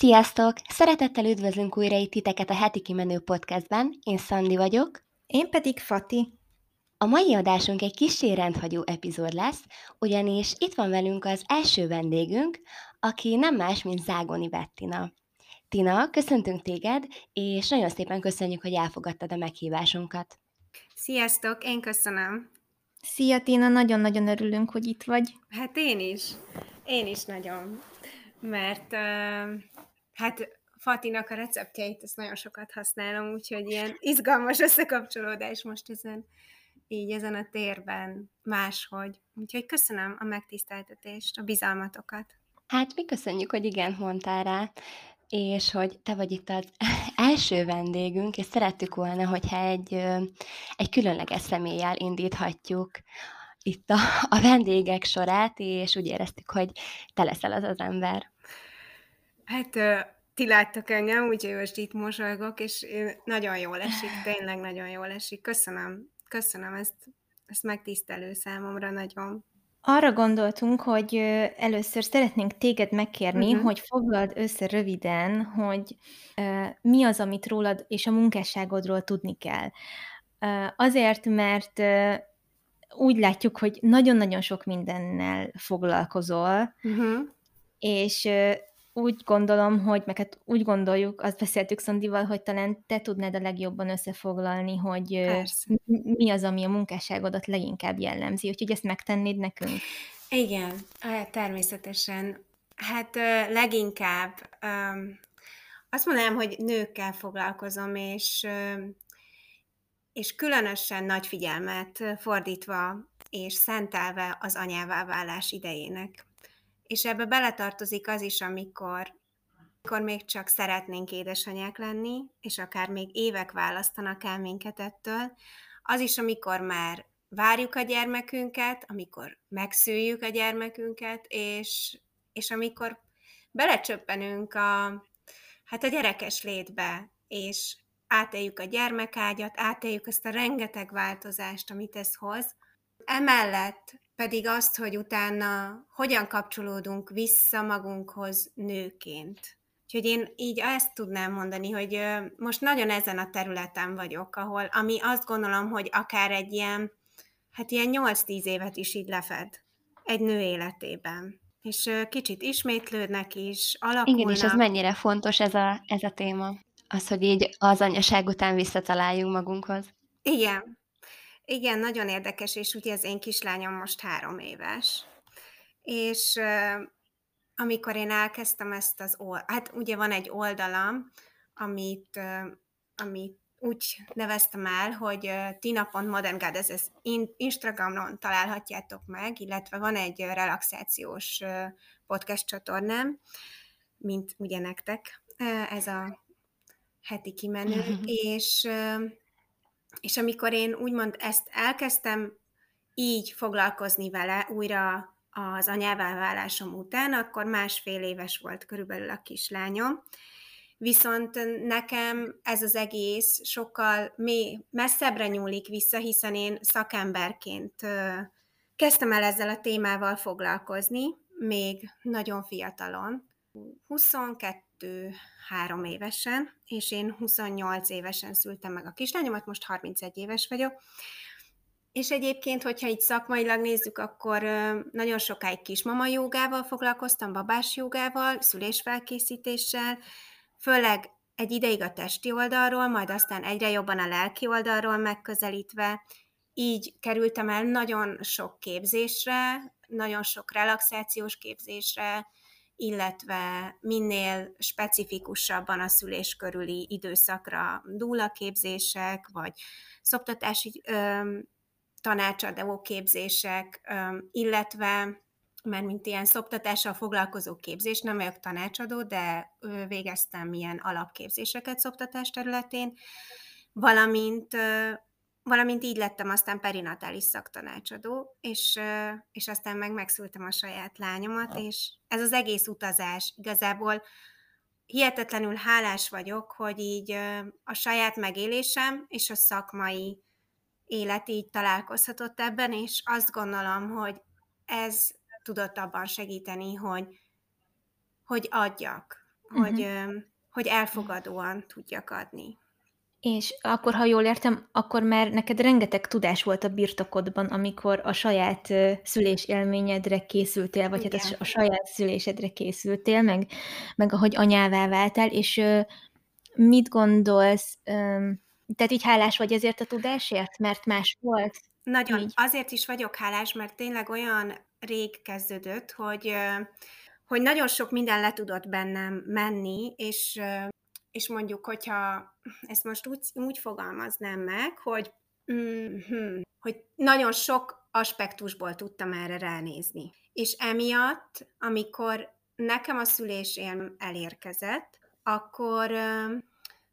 Sziasztok! Szeretettel üdvözlünk újra itt titeket a Heti Kimenő podcastben. Én Szandi vagyok. Én pedig Fati. A mai adásunk egy kis rendhagyó epizód lesz, ugyanis itt van velünk az első vendégünk, aki nem más, mint Zágoni Bettina. Tina, köszöntünk téged, és nagyon szépen köszönjük, hogy elfogadtad a meghívásunkat. Sziasztok, én köszönöm. Szia Tina, nagyon-nagyon örülünk, hogy itt vagy. Hát én is. Én is nagyon. Mert uh, hát Fatinak a receptjeit, ezt nagyon sokat használom, úgyhogy ilyen izgalmas összekapcsolódás most ezen, így ezen a térben máshogy. Úgyhogy köszönöm a megtiszteltetést, a bizalmatokat. Hát mi köszönjük, hogy igen mondtál rá, és hogy te vagy itt az első vendégünk, és szerettük volna, hogyha egy, egy különleges személlyel indíthatjuk itt a, a vendégek sorát, és úgy éreztük, hogy te leszel az az ember. Hát ti láttak engem, úgyhogy most itt mosolygok, és nagyon jól esik, tényleg nagyon jól esik. Köszönöm, köszönöm, ezt, ezt megtisztelő számomra nagyon. Arra gondoltunk, hogy először szeretnénk téged megkérni, uh-huh. hogy foglald össze röviden, hogy uh, mi az, amit rólad és a munkásságodról tudni kell. Uh, azért, mert uh, úgy látjuk, hogy nagyon-nagyon sok mindennel foglalkozol, uh-huh. és úgy gondolom, hogy, meg hát úgy gondoljuk, azt beszéltük Szandival, hogy talán te tudnád a legjobban összefoglalni, hogy Persze. mi az, ami a munkásságodat leginkább jellemzi, úgyhogy ezt megtennéd nekünk? Igen, természetesen. Hát leginkább azt mondanám, hogy nőkkel foglalkozom, és, és különösen nagy figyelmet fordítva és szentelve az anyává válás idejének. És ebbe beletartozik az is, amikor, amikor még csak szeretnénk édesanyák lenni, és akár még évek választanak el minket ettől, az is, amikor már várjuk a gyermekünket, amikor megszüljük a gyermekünket, és, és amikor belecsöppenünk a, hát a gyerekes létbe, és átéljük a gyermekágyat, átéljük ezt a rengeteg változást, amit ez hoz. Emellett pedig azt, hogy utána hogyan kapcsolódunk vissza magunkhoz nőként. Úgyhogy én így ezt tudnám mondani, hogy most nagyon ezen a területen vagyok, ahol, ami azt gondolom, hogy akár egy ilyen, hát ilyen 8-10 évet is így lefed egy nő életében. És kicsit ismétlődnek is, alakulnak. Igen, és ez mennyire fontos ez a, ez a téma. Az, hogy így az anyaság után visszataláljunk magunkhoz. Igen, igen, nagyon érdekes, és ugye az én kislányom most három éves. És amikor én elkezdtem ezt az oldalt, hát ugye van egy oldalam, amit, amit úgy neveztem el, hogy uh, tina.modern ez, ez Instagramon találhatjátok meg, illetve van egy relaxációs podcast csatornám, mint ugye nektek, ez a heti kimenő, és uh, és amikor én úgymond ezt elkezdtem így foglalkozni vele újra az anyává válásom után, akkor másfél éves volt körülbelül a kislányom. Viszont nekem ez az egész sokkal mély, messzebbre nyúlik vissza, hiszen én szakemberként kezdtem el ezzel a témával foglalkozni, még nagyon fiatalon. 22 három évesen, és én 28 évesen szültem meg a kislányomat, most 31 éves vagyok. És egyébként, hogyha itt szakmailag nézzük, akkor nagyon sokáig kismama jogával foglalkoztam, babás jogával, szülésfelkészítéssel, főleg egy ideig a testi oldalról, majd aztán egyre jobban a lelki oldalról megközelítve, így kerültem el nagyon sok képzésre, nagyon sok relaxációs képzésre, illetve minél specifikusabban a szülés körüli időszakra dúlaképzések, vagy szoptatási ö, tanácsadó képzések, ö, illetve mert mint ilyen szoptatással foglalkozó képzés, nem vagyok tanácsadó, de végeztem ilyen alapképzéseket szoptatás területén, valamint valamint így lettem aztán perinatális szaktanácsadó, és, és aztán meg megszültem a saját lányomat, és ez az egész utazás igazából hihetetlenül hálás vagyok, hogy így a saját megélésem és a szakmai élet így találkozhatott ebben, és azt gondolom, hogy ez tudott abban segíteni, hogy, hogy adjak, uh-huh. hogy, hogy elfogadóan tudjak adni. És akkor, ha jól értem, akkor már neked rengeteg tudás volt a birtokodban, amikor a saját szülés élményedre készültél, vagy Igen. hát a, a saját szülésedre készültél, meg, meg ahogy anyává váltál, és mit gondolsz, tehát így hálás vagy ezért a tudásért, mert más volt? Nagyon. Így. Azért is vagyok hálás, mert tényleg olyan rég kezdődött, hogy, hogy nagyon sok minden le tudott bennem menni, és és mondjuk, hogyha ezt most úgy, úgy fogalmaznám meg, hogy, mm-hmm, hogy nagyon sok aspektusból tudtam erre ránézni. És emiatt, amikor nekem a szülésém elérkezett, akkor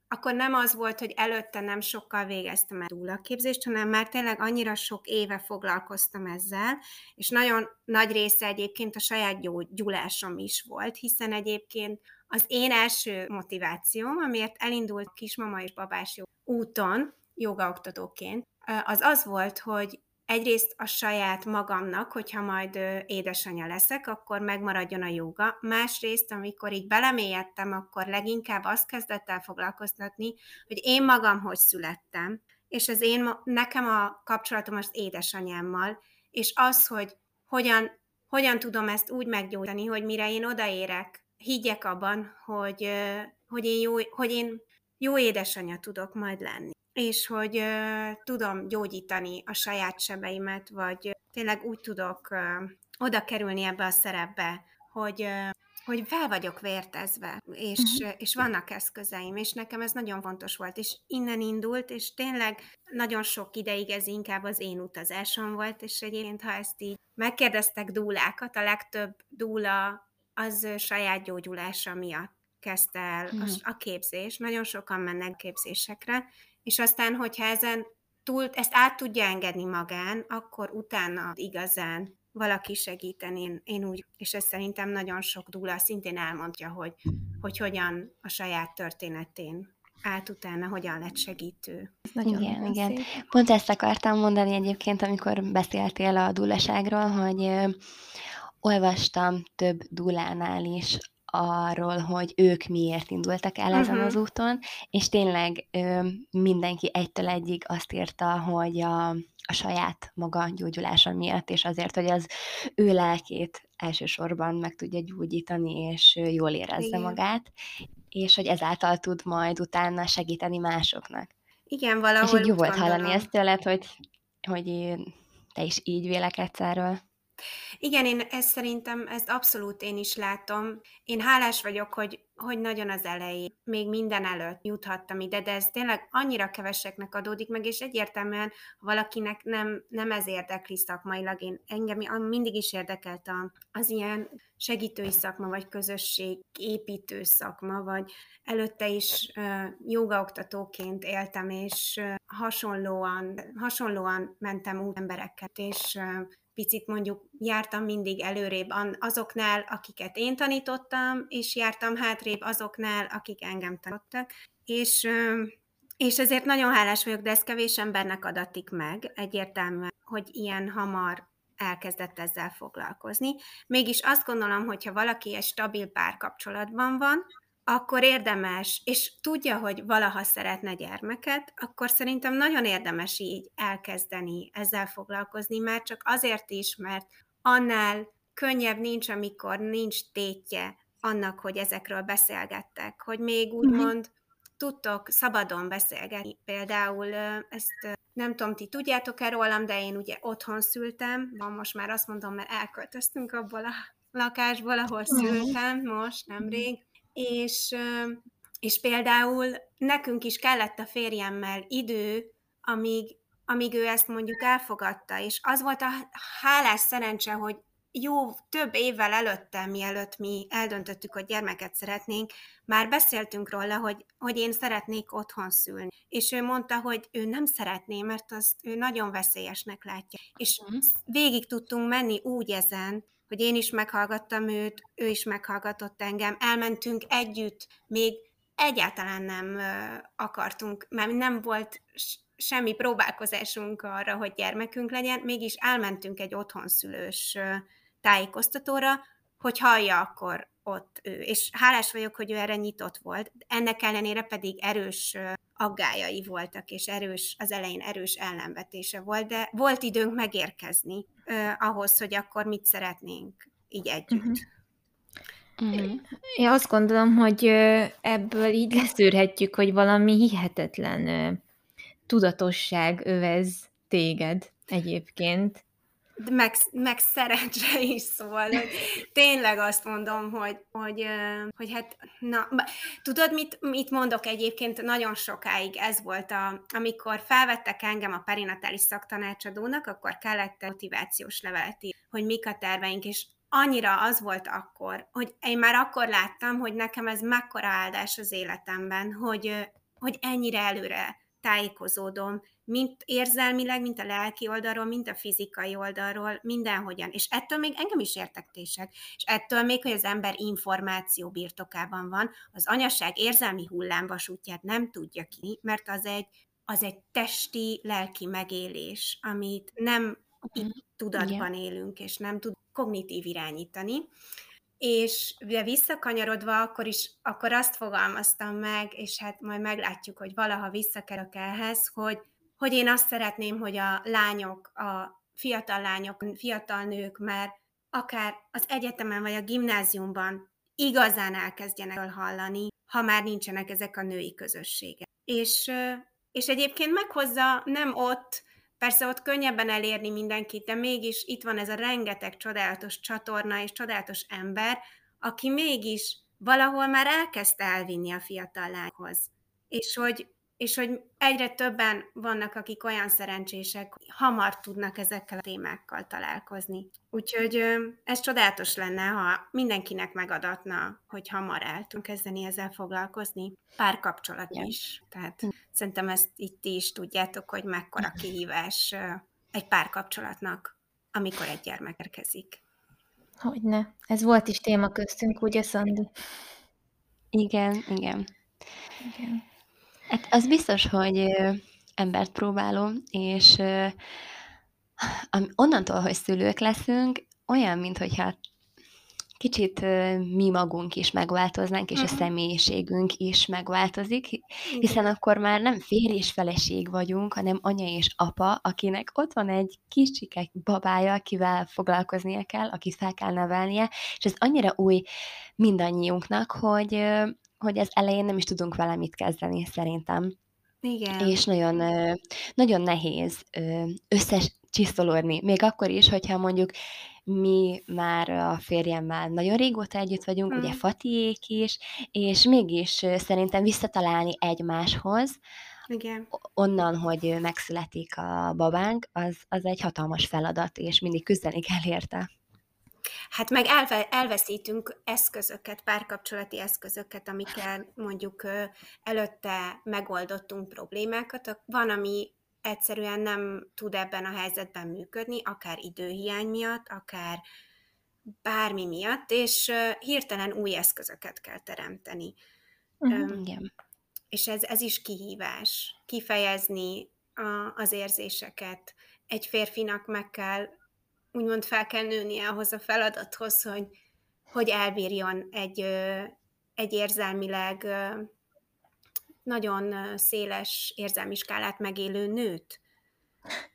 akkor nem az volt, hogy előtte nem sokkal végeztem el túlaképzést, hanem már tényleg annyira sok éve foglalkoztam ezzel, és nagyon nagy része egyébként a saját gyógyulásom is volt, hiszen egyébként az én első motivációm, amiért elindult kismama és babás úton, jogaoktatóként, az az volt, hogy egyrészt a saját magamnak, hogyha majd édesanyja leszek, akkor megmaradjon a joga. Másrészt, amikor így belemélyedtem, akkor leginkább azt kezdett el foglalkoztatni, hogy én magam hogy születtem, és az én, nekem a kapcsolatom az édesanyámmal, és az, hogy hogyan, hogyan tudom ezt úgy meggyógyítani, hogy mire én odaérek, higgyek abban, hogy, hogy, én jó, hogy én jó édesanyja tudok majd lenni és hogy tudom gyógyítani a saját sebeimet, vagy tényleg úgy tudok oda kerülni ebbe a szerepbe, hogy hogy fel vagyok vértezve, és, uh-huh. és vannak eszközeim, és nekem ez nagyon fontos volt, és innen indult, és tényleg nagyon sok ideig ez inkább az én utazásom volt, és egyébként, ha ezt így megkérdeztek dúlákat, a legtöbb dúla az saját gyógyulása miatt kezdte el uh-huh. a, a képzés. Nagyon sokan mennek képzésekre, és aztán, hogyha ezen túl, ezt át tudja engedni magán, akkor utána igazán valaki segíteni, én, én úgy, és ez szerintem nagyon sok dúla szintén elmondja, hogy, hogy hogyan a saját történetén át utána, hogyan lett segítő. Nagyon igen, igen. Pont ezt akartam mondani egyébként, amikor beszéltél a dúlaságról, hogy olvastam több dúlánál is arról, hogy ők miért indultak el ezen uh-huh. az úton, és tényleg ö, mindenki egytől egyig azt írta, hogy a, a saját maga gyógyulása miatt, és azért, hogy az ő lelkét elsősorban meg tudja gyógyítani, és jól érezze Igen. magát, és hogy ezáltal tud majd utána segíteni másoknak. Igen, valahol És így jó volt hallani ezt tőled, hogy, hogy te is így vélekedsz erről. Igen, én ezt szerintem, ezt abszolút én is látom. Én hálás vagyok, hogy, hogy nagyon az elején, még minden előtt juthattam ide, de ez tényleg annyira keveseknek adódik meg, és egyértelműen, ha valakinek nem, nem ez érdekli szakmailag, én engem mindig is érdekelt az ilyen segítői szakma, vagy közösség építő szakma, vagy előtte is uh, jogaoktatóként éltem, és uh, hasonlóan, hasonlóan mentem út embereket, és uh, picit mondjuk jártam mindig előrébb azoknál, akiket én tanítottam, és jártam hátrébb azoknál, akik engem tanítottak. És, és ezért nagyon hálás vagyok, de ez kevés embernek adatik meg egyértelműen, hogy ilyen hamar elkezdett ezzel foglalkozni. Mégis azt gondolom, hogyha valaki egy stabil párkapcsolatban van, akkor érdemes, és tudja, hogy valaha szeretne gyermeket, akkor szerintem nagyon érdemes így elkezdeni ezzel foglalkozni, már csak azért is, mert annál könnyebb nincs, amikor nincs tétje annak, hogy ezekről beszélgettek, hogy még mhm. úgymond tudtok szabadon beszélgetni. Például ezt nem tudom, ti tudjátok-e rólam, de én ugye otthon szültem, van most már azt mondom, mert elköltöztünk abból a lakásból, ahol mhm. szültem most, nemrég, és, és például nekünk is kellett a férjemmel idő, amíg, amíg ő ezt mondjuk elfogadta, és az volt a hálás szerencse, hogy jó több évvel előtte, mielőtt mi eldöntöttük, hogy gyermeket szeretnénk, már beszéltünk róla, hogy, hogy én szeretnék otthon szülni. És ő mondta, hogy ő nem szeretné, mert azt ő nagyon veszélyesnek látja. És mhm. végig tudtunk menni úgy ezen, hogy én is meghallgattam őt, ő is meghallgatott engem, elmentünk együtt, még egyáltalán nem akartunk, mert nem volt semmi próbálkozásunk arra, hogy gyermekünk legyen, mégis elmentünk egy otthonszülős tájékoztatóra, hogy hallja akkor ott ő. És hálás vagyok, hogy ő erre nyitott volt. Ennek ellenére pedig erős aggájai voltak, és erős, az elején erős ellenvetése volt, de volt időnk megérkezni ahhoz, hogy akkor mit szeretnénk így együtt. Uh-huh. Uh-huh. Én azt gondolom, hogy ebből így leszűrhetjük, hogy valami hihetetlen tudatosság övez téged egyébként. Meg, meg szerencse is, hogy tényleg azt mondom, hogy, hogy, hogy hát, na, tudod, mit, mit mondok egyébként nagyon sokáig, ez volt, a, amikor felvettek engem a perinatális szaktanácsadónak, akkor kellett motivációs levelet hogy mik a terveink, és annyira az volt akkor, hogy én már akkor láttam, hogy nekem ez mekkora áldás az életemben, hogy, hogy ennyire előre tájékozódom, mint érzelmileg, mint a lelki oldalról, mint a fizikai oldalról, mindenhogyan. És ettől még engem is értektések. És ettől még, hogy az ember információ birtokában van, az anyaság érzelmi hullámvasútját nem tudja ki, mert az egy, az egy testi, lelki megélés, amit nem itt tudatban élünk, és nem tud kognitív irányítani. És de visszakanyarodva, akkor is, akkor azt fogalmaztam meg, és hát majd meglátjuk, hogy valaha visszakerök ehhez, hogy, hogy én azt szeretném, hogy a lányok, a fiatal lányok, fiatal nők már akár az egyetemen vagy a gimnáziumban igazán elkezdjenek hallani, ha már nincsenek ezek a női közösségek. És, és egyébként meghozza nem ott, Persze ott könnyebben elérni mindenkit, de mégis itt van ez a rengeteg csodálatos csatorna és csodálatos ember, aki mégis valahol már elkezdte elvinni a fiatal lányhoz. És hogy, és hogy egyre többen vannak, akik olyan szerencsések, hogy hamar tudnak ezekkel a témákkal találkozni. Úgyhogy ez csodálatos lenne, ha mindenkinek megadatna, hogy hamar el tudunk kezdeni ezzel foglalkozni. Párkapcsolat is. Tehát szerintem ezt itt is tudjátok, hogy mekkora kihívás egy párkapcsolatnak, amikor egy gyermek érkezik. Hogyne. Ez volt is téma köztünk, ugye, Szandi? Igen, igen. Igen. Hát az biztos, hogy embert próbálom, és onnantól, hogy szülők leszünk, olyan, mintha kicsit mi magunk is megváltoznánk, és a mhm. személyiségünk is megváltozik, hiszen akkor már nem férj és feleség vagyunk, hanem anya és apa, akinek ott van egy kicsike babája, akivel foglalkoznia kell, akit fel kell nevelnie, és ez annyira új mindannyiunknak, hogy, hogy ez elején nem is tudunk vele mit kezdeni, szerintem. Igen. És nagyon, nagyon nehéz összecsiszolódni, még akkor is, hogyha mondjuk mi már a férjemmel nagyon régóta együtt vagyunk, hmm. ugye Fatiék is, és mégis szerintem visszatalálni egymáshoz, igen. onnan, hogy megszületik a babánk, az, az egy hatalmas feladat, és mindig küzdeni kell érte. Hát meg elve, elveszítünk eszközöket, párkapcsolati eszközöket, amikkel mondjuk előtte megoldottunk problémákat. Van, ami egyszerűen nem tud ebben a helyzetben működni, akár időhiány miatt, akár bármi miatt, és hirtelen új eszközöket kell teremteni. Uh-huh, igen. És ez, ez is kihívás, kifejezni a, az érzéseket. Egy férfinak meg kell úgymond fel kell nőnie ahhoz a feladathoz, hogy, hogy elbírjon egy, egy érzelmileg nagyon széles érzelmi skálát megélő nőt.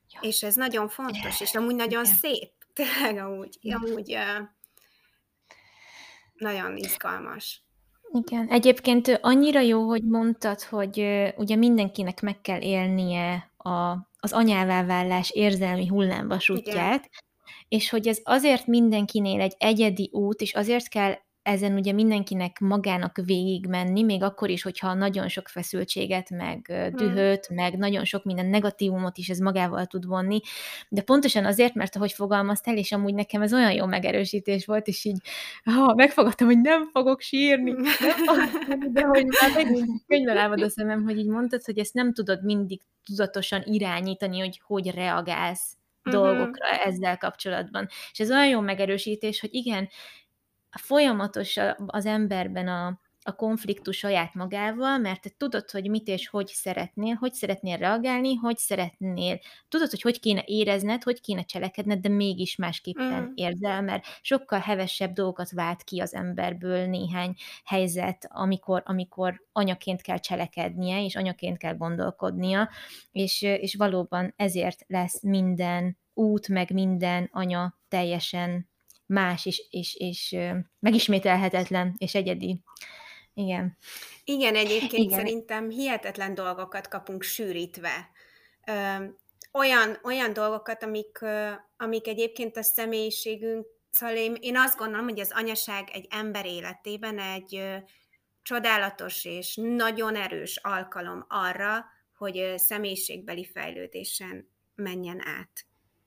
Ja. És ez nagyon fontos, és amúgy nagyon Igen. szép. Tényleg amúgy, amúgy nagyon izgalmas. Igen, egyébként annyira jó, hogy mondtad, hogy ugye mindenkinek meg kell élnie a, az anyává válás érzelmi hullámvasútját, és hogy ez azért mindenkinél egy egyedi út, és azért kell ezen ugye mindenkinek magának végigmenni, még akkor is, hogyha nagyon sok feszültséget, meg hmm. dühöt, hmm. meg nagyon sok minden negatívumot is ez magával tud vonni, de pontosan azért, mert ahogy fogalmaztál, és amúgy nekem ez olyan jó megerősítés volt, és így ha, megfogadtam, hogy nem fogok sírni, nem fogok sírni, de hogy már megint könyvvel álmod a szemem, hogy így mondtad, hogy ezt nem tudod mindig tudatosan irányítani, hogy hogy reagálsz uh-huh. dolgokra ezzel kapcsolatban. És ez olyan jó megerősítés, hogy igen, folyamatos az emberben a, a konfliktus saját magával, mert te tudod, hogy mit és hogy szeretnél, hogy szeretnél reagálni, hogy szeretnél, tudod, hogy hogy kéne érezned, hogy kéne cselekedned, de mégis másképpen mm. érzel, mert sokkal hevesebb dolgokat vált ki az emberből néhány helyzet, amikor, amikor anyaként kell cselekednie, és anyaként kell gondolkodnia, és, és valóban ezért lesz minden út, meg minden anya teljesen más, és, és, és megismételhetetlen, és egyedi. Igen. Igen, egyébként Igen. szerintem hihetetlen dolgokat kapunk sűrítve. Olyan, olyan dolgokat, amik, amik egyébként a személyiségünk, szóval én, én azt gondolom, hogy az anyaság egy ember életében egy csodálatos és nagyon erős alkalom arra, hogy személyiségbeli fejlődésen menjen át.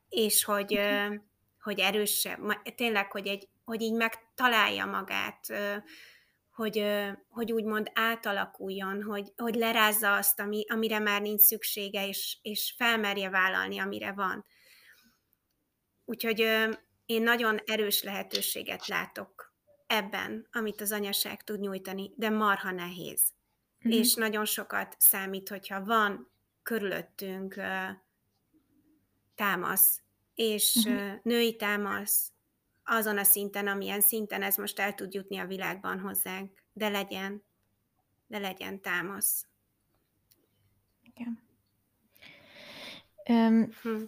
És hogy, ö, hogy erősebb, tényleg, hogy, egy, hogy így megtalálja magát, hogy, hogy úgymond átalakuljon, hogy, hogy lerázza azt, ami, amire már nincs szüksége, és, és felmerje vállalni, amire van. Úgyhogy én nagyon erős lehetőséget látok ebben, amit az anyaság tud nyújtani, de marha nehéz. Mm-hmm. És nagyon sokat számít, hogyha van körülöttünk támasz, és mm-hmm. női támasz, azon a szinten, amilyen szinten ez most el tud jutni a világban hozzánk, de legyen, de legyen támasz. Igen. Um, hm.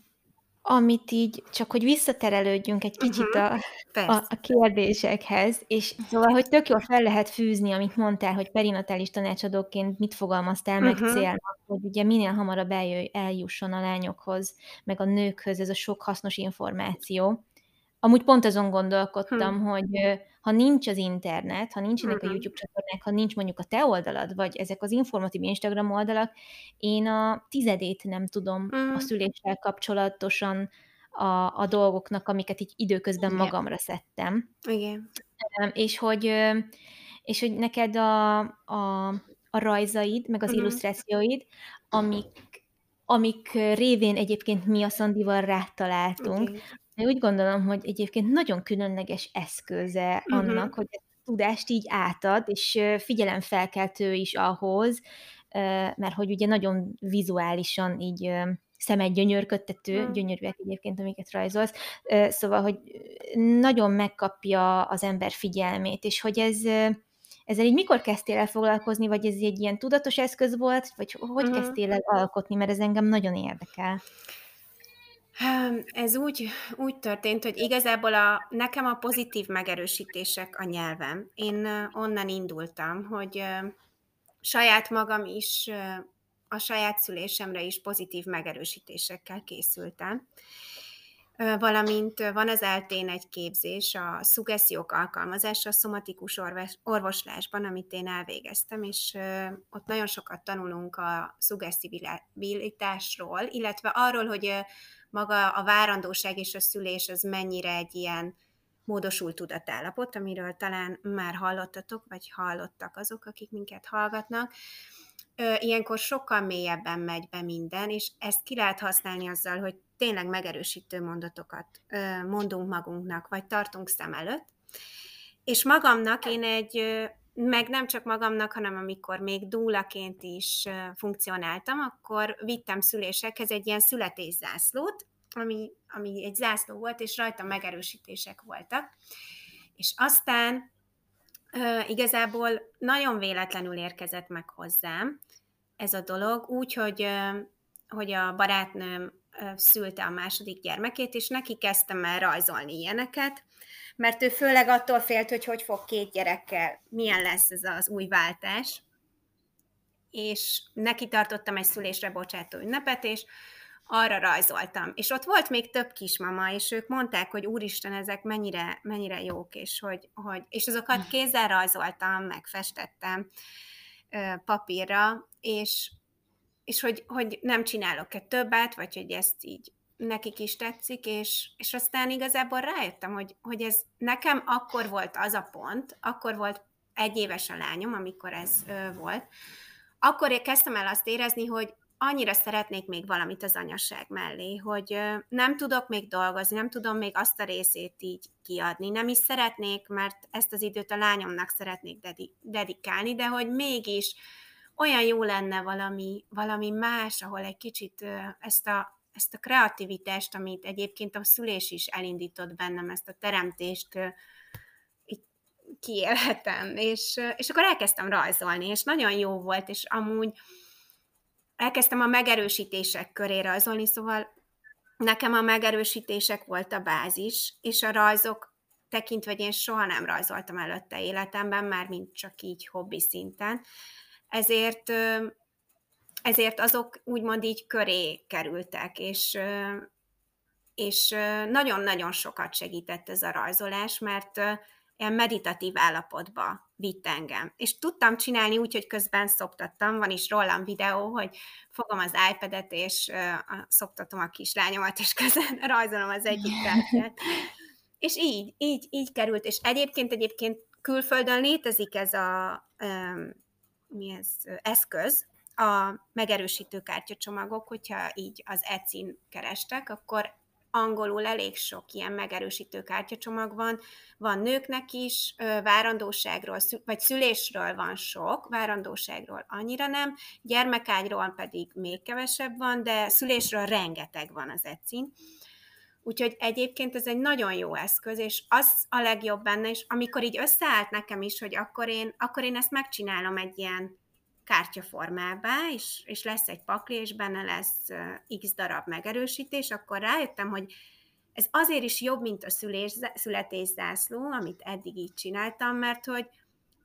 Amit így, csak hogy visszaterelődjünk egy kicsit uh-huh. a, a, a kérdésekhez, és szóval, hogy tök jól fel lehet fűzni, amit mondtál, hogy perinatális tanácsadóként mit fogalmaztál uh-huh. meg célnak, hogy ugye minél hamarabb eljöjj, eljusson a lányokhoz, meg a nőkhöz ez a sok hasznos információ. Amúgy pont azon gondolkodtam, hm. hogy ha nincs az internet, ha nincsenek uh-huh. a YouTube csatornák, ha nincs mondjuk a te oldalad, vagy ezek az informatív Instagram oldalak, én a tizedét nem tudom uh-huh. a hm. szüléssel kapcsolatosan a, a dolgoknak, amiket így időközben Igen. magamra szedtem. Igen. És hogy, és hogy neked a, a, a rajzaid, meg az uh-huh. illusztrációid, amik, amik révén egyébként mi a Szandival rátaláltunk, okay. Én úgy gondolom, hogy egyébként nagyon különleges eszköze uh-huh. annak, hogy ezt a tudást így átad, és figyelemfelkeltő is ahhoz, mert hogy ugye nagyon vizuálisan így szemed gyönyörködtető, hmm. gyönyörűek egyébként, amiket rajzolsz, szóval, hogy nagyon megkapja az ember figyelmét, és hogy ez ezzel így mikor kezdtél el foglalkozni, vagy ez egy ilyen tudatos eszköz volt, vagy hogy uh-huh. kezdtél el alkotni, mert ez engem nagyon érdekel. Ez úgy, úgy történt, hogy igazából a, nekem a pozitív megerősítések a nyelvem. Én onnan indultam, hogy saját magam is, a saját szülésemre is pozitív megerősítésekkel készültem. Valamint van az eltén egy képzés, a szuggesziók alkalmazása a szomatikus orvoslásban, amit én elvégeztem, és ott nagyon sokat tanulunk a szuggesztibilitásról, illetve arról, hogy maga a várandóság és a szülés az mennyire egy ilyen módosult tudatállapot, amiről talán már hallottatok, vagy hallottak azok, akik minket hallgatnak. Ilyenkor sokkal mélyebben megy be minden, és ezt ki lehet használni azzal, hogy tényleg megerősítő mondatokat mondunk magunknak, vagy tartunk szem előtt. És magamnak én egy meg nem csak magamnak, hanem amikor még dúlaként is funkcionáltam, akkor vittem szülésekhez egy ilyen születészászlót, ami, ami egy zászló volt, és rajta megerősítések voltak. És aztán igazából nagyon véletlenül érkezett meg hozzám ez a dolog, úgy, hogy, hogy a barátnőm szülte a második gyermekét, és neki kezdtem el rajzolni ilyeneket, mert ő főleg attól félt, hogy hogy fog két gyerekkel, milyen lesz ez az új váltás, és neki tartottam egy szülésre bocsátó ünnepet, és arra rajzoltam. És ott volt még több kismama, és ők mondták, hogy úristen, ezek mennyire, mennyire jók, és, hogy, hogy, és azokat hm. kézzel rajzoltam, meg festettem papírra, és, és hogy, hogy nem csinálok-e többet, vagy hogy ezt így nekik is tetszik, és, és aztán igazából rájöttem, hogy, hogy ez nekem akkor volt az a pont, akkor volt egy éves a lányom, amikor ez ö, volt, akkor kezdtem el azt érezni, hogy annyira szeretnék még valamit az anyaság mellé, hogy nem tudok még dolgozni, nem tudom még azt a részét így kiadni. Nem is szeretnék, mert ezt az időt a lányomnak szeretnék dedikálni, de hogy mégis olyan jó lenne valami, valami más, ahol egy kicsit ezt a, ezt a kreativitást, amit egyébként a szülés is elindított bennem, ezt a teremtést kiélhetem, és, és akkor elkezdtem rajzolni, és nagyon jó volt, és amúgy elkezdtem a megerősítések köré rajzolni, szóval nekem a megerősítések volt a bázis, és a rajzok tekintve, hogy én soha nem rajzoltam előtte életemben, már mint csak így hobbi szinten, ezért, ezért azok úgymond így köré kerültek, és, és nagyon-nagyon sokat segített ez a rajzolás, mert ilyen meditatív állapotba vitt engem. És tudtam csinálni úgy, hogy közben szoktattam, van is rólam videó, hogy fogom az iPad-et, és szoktatom a kislányomat, és közben rajzolom az egyik kártyát. És így, így, így került. És egyébként, egyébként külföldön létezik ez a um, mi ez, eszköz, a megerősítő kártyacsomagok, hogyha így az Etsy-n kerestek, akkor angolul elég sok ilyen megerősítő kártyacsomag van. Van nőknek is, várandóságról, vagy szülésről van sok, várandóságról annyira nem, gyermekágyról pedig még kevesebb van, de szülésről rengeteg van az etsy Úgyhogy egyébként ez egy nagyon jó eszköz, és az a legjobb benne, és amikor így összeállt nekem is, hogy akkor én, akkor én ezt megcsinálom egy ilyen kártyaformába, és, és lesz egy pakli, és benne lesz x darab megerősítés, akkor rájöttem, hogy ez azért is jobb, mint a szülés, születészászló, amit eddig így csináltam, mert hogy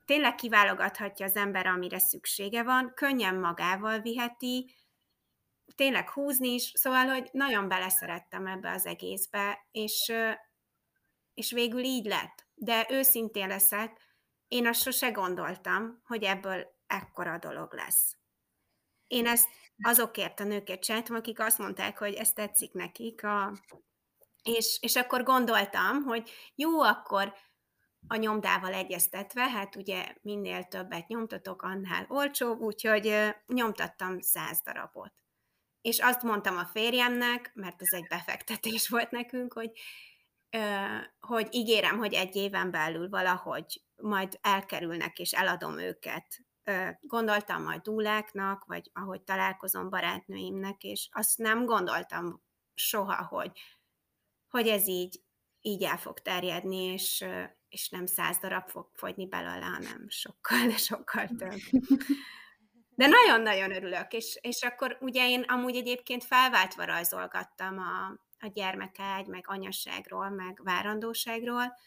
tényleg kiválogathatja az ember, amire szüksége van, könnyen magával viheti, tényleg húzni is, szóval, hogy nagyon beleszerettem ebbe az egészbe, és, és végül így lett. De őszintén leszek, én azt sose gondoltam, hogy ebből ekkora dolog lesz. Én ezt azokért a nőkért csináltam, akik azt mondták, hogy ez tetszik nekik, a... és, és akkor gondoltam, hogy jó, akkor a nyomdával egyeztetve, hát ugye minél többet nyomtatok, annál olcsóbb, úgyhogy nyomtattam száz darabot. És azt mondtam a férjemnek, mert ez egy befektetés volt nekünk, hogy, hogy ígérem, hogy egy éven belül valahogy majd elkerülnek, és eladom őket gondoltam majd dúláknak, vagy ahogy találkozom barátnőimnek, és azt nem gondoltam soha, hogy, hogy ez így, így el fog terjedni, és, és nem száz darab fog fogyni belőle, hanem sokkal, de sokkal több. De nagyon-nagyon örülök, és, és akkor ugye én amúgy egyébként felváltva rajzolgattam a, a gyermekágy, meg anyasságról, meg várandóságról,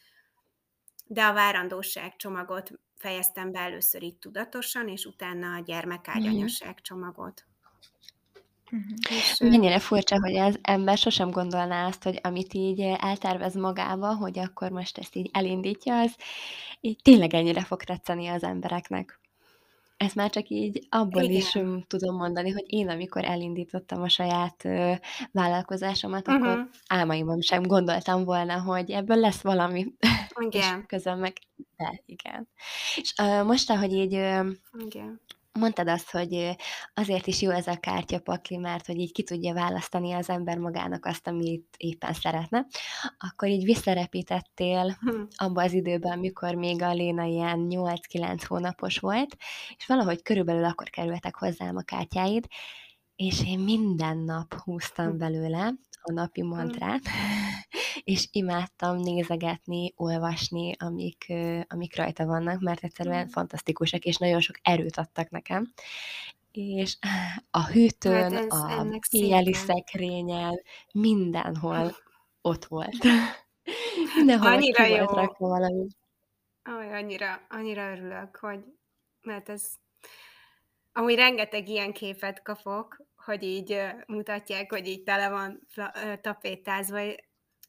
de a várandóság csomagot fejeztem be először itt tudatosan, és utána a gyermekágyanyaság mhm. csomagot. Uh-huh. Mennyire furcsa, hogy az ember sosem gondolná azt, hogy amit így eltervez magába, hogy akkor most ezt így elindítja, az így tényleg ennyire fog tetszeni az embereknek. Ezt már csak így abból Igen. is um, tudom mondani, hogy én amikor elindítottam a saját uh, vállalkozásomat, uh-huh. akkor álmaimban sem gondoltam volna, hogy ebből lesz valami. Igen. és közben meg, de igen. És uh, most, ahogy így uh, Igen mondtad azt, hogy azért is jó ez a kártyapakli, mert hogy így ki tudja választani az ember magának azt, amit éppen szeretne, akkor így visszarepítettél hm. abba az időben, amikor még a Léna ilyen 8-9 hónapos volt, és valahogy körülbelül akkor kerültek hozzám a kártyáid, és én minden nap húztam hm. belőle a napi hm. mantrát, és imádtam nézegetni, olvasni, amik, amik rajta vannak, mert egyszerűen fantasztikusak, és nagyon sok erőt adtak nekem. És a hűtőn, hát a éjjeli szekrényen, mindenhol ott volt. Mindenhol annyira jó. volt rakva valami. Aj, annyira, annyira örülök, hogy mert ez amúgy rengeteg ilyen képet kapok, hogy így mutatják, hogy így tele van tapétázva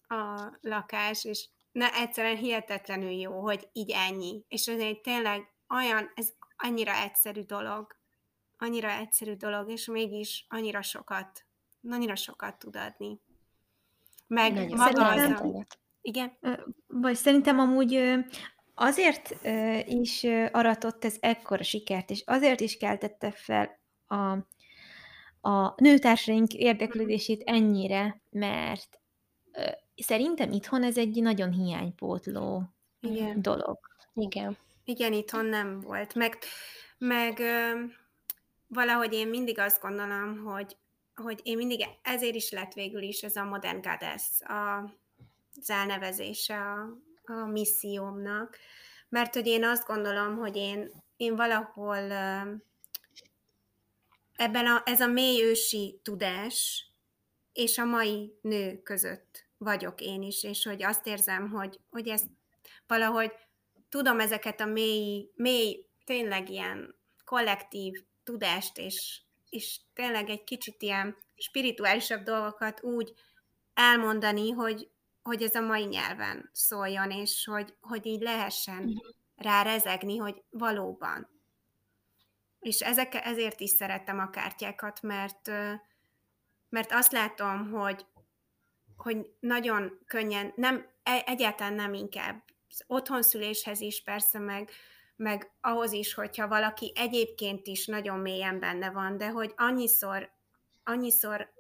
a lakás, és na, egyszerűen hihetetlenül jó, hogy így ennyi. És egy tényleg olyan, ez annyira egyszerű dolog, annyira egyszerű dolog, és mégis annyira sokat, annyira sokat tud adni. Meg Nagyon maga az a... Igen? Vagy szerintem amúgy azért is aratott ez ekkora sikert, és azért is keltette fel a a nőtársaink érdeklődését ennyire, mert szerintem itthon ez egy nagyon hiánypótló Igen. dolog. Igen. Igen, itthon nem volt. Meg, meg ö, valahogy én mindig azt gondolom, hogy, hogy én mindig ezért is lett végül is ez a Modern Goddess, a, az elnevezése a, a missziómnak, mert hogy én azt gondolom, hogy én, én valahol ebben a, ez a mély ősi tudás és a mai nő között vagyok én is, és hogy azt érzem, hogy, hogy ezt valahogy tudom ezeket a mély, mély tényleg ilyen kollektív tudást, és, és tényleg egy kicsit ilyen spirituálisabb dolgokat úgy elmondani, hogy, hogy ez a mai nyelven szóljon, és hogy, hogy így lehessen mhm. rá rezegni, hogy valóban. És ezek, ezért is szerettem a kártyákat, mert, mert azt látom, hogy, hogy nagyon könnyen, nem, e, egyáltalán nem inkább otthonszüléshez is persze, meg, meg ahhoz is, hogyha valaki egyébként is nagyon mélyen benne van, de hogy annyiszor, annyiszor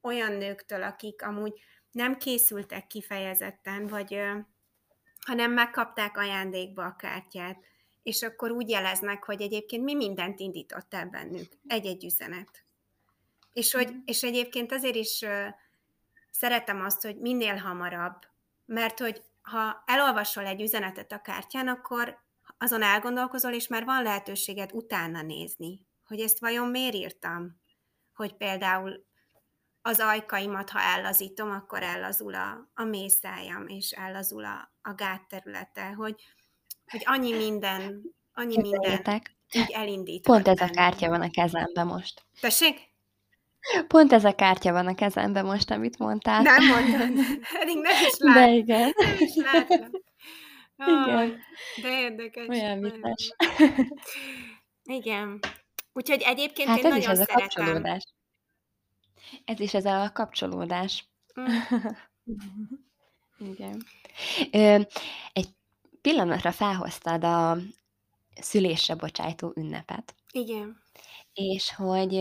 olyan nőktől, akik amúgy nem készültek kifejezetten, vagy hanem megkapták ajándékba a kártyát, és akkor úgy jeleznek, hogy egyébként mi mindent indított el bennük. Egy-egy üzenet. És, hogy, és egyébként azért is szeretem azt, hogy minél hamarabb, mert hogy ha elolvasol egy üzenetet a kártyán, akkor azon elgondolkozol, és már van lehetőséged utána nézni, hogy ezt vajon miért írtam. Hogy például az ajkaimat, ha ellazítom, akkor ellazul a, a mészájam, és ellazul a, a gátterülete, hogy, hogy annyi minden, annyi minden így elindít. Pont ez a kártya van a kezemben most. Tessék? Pont ez a kártya van a kezemben most, amit mondtál. Nem mondtad, pedig nem is látom. De igen. Nem is látom. igen. De érdekes. Olyan vicces. Igen. Úgyhogy egyébként hát én ez nagyon is ez szeretem. a kapcsolódás. Ez is ez a kapcsolódás. Mm. Igen. Ö, egy pillanatra felhoztad a szülésre bocsájtó ünnepet. Igen. És hogy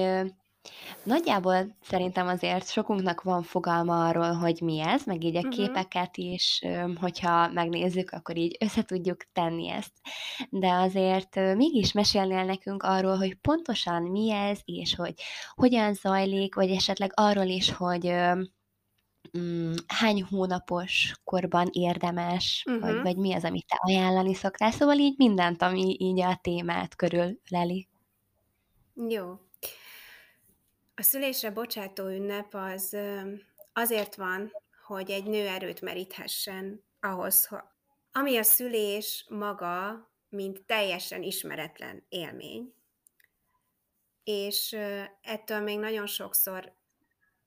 nagyjából szerintem azért sokunknak van fogalma arról, hogy mi ez, meg így a uh-huh. képeket is, hogyha megnézzük, akkor így össze tudjuk tenni ezt. De azért mégis mesélnél nekünk arról, hogy pontosan mi ez, és hogy hogyan zajlik, vagy esetleg arról is, hogy mm, hány hónapos korban érdemes, uh-huh. vagy, vagy mi az, amit te ajánlani szoktál. Szóval így mindent, ami így a témát körül leli. Jó. A szülésre bocsátó ünnep az azért van, hogy egy nő erőt meríthessen ahhoz, ami a szülés maga, mint teljesen ismeretlen élmény, és ettől még nagyon sokszor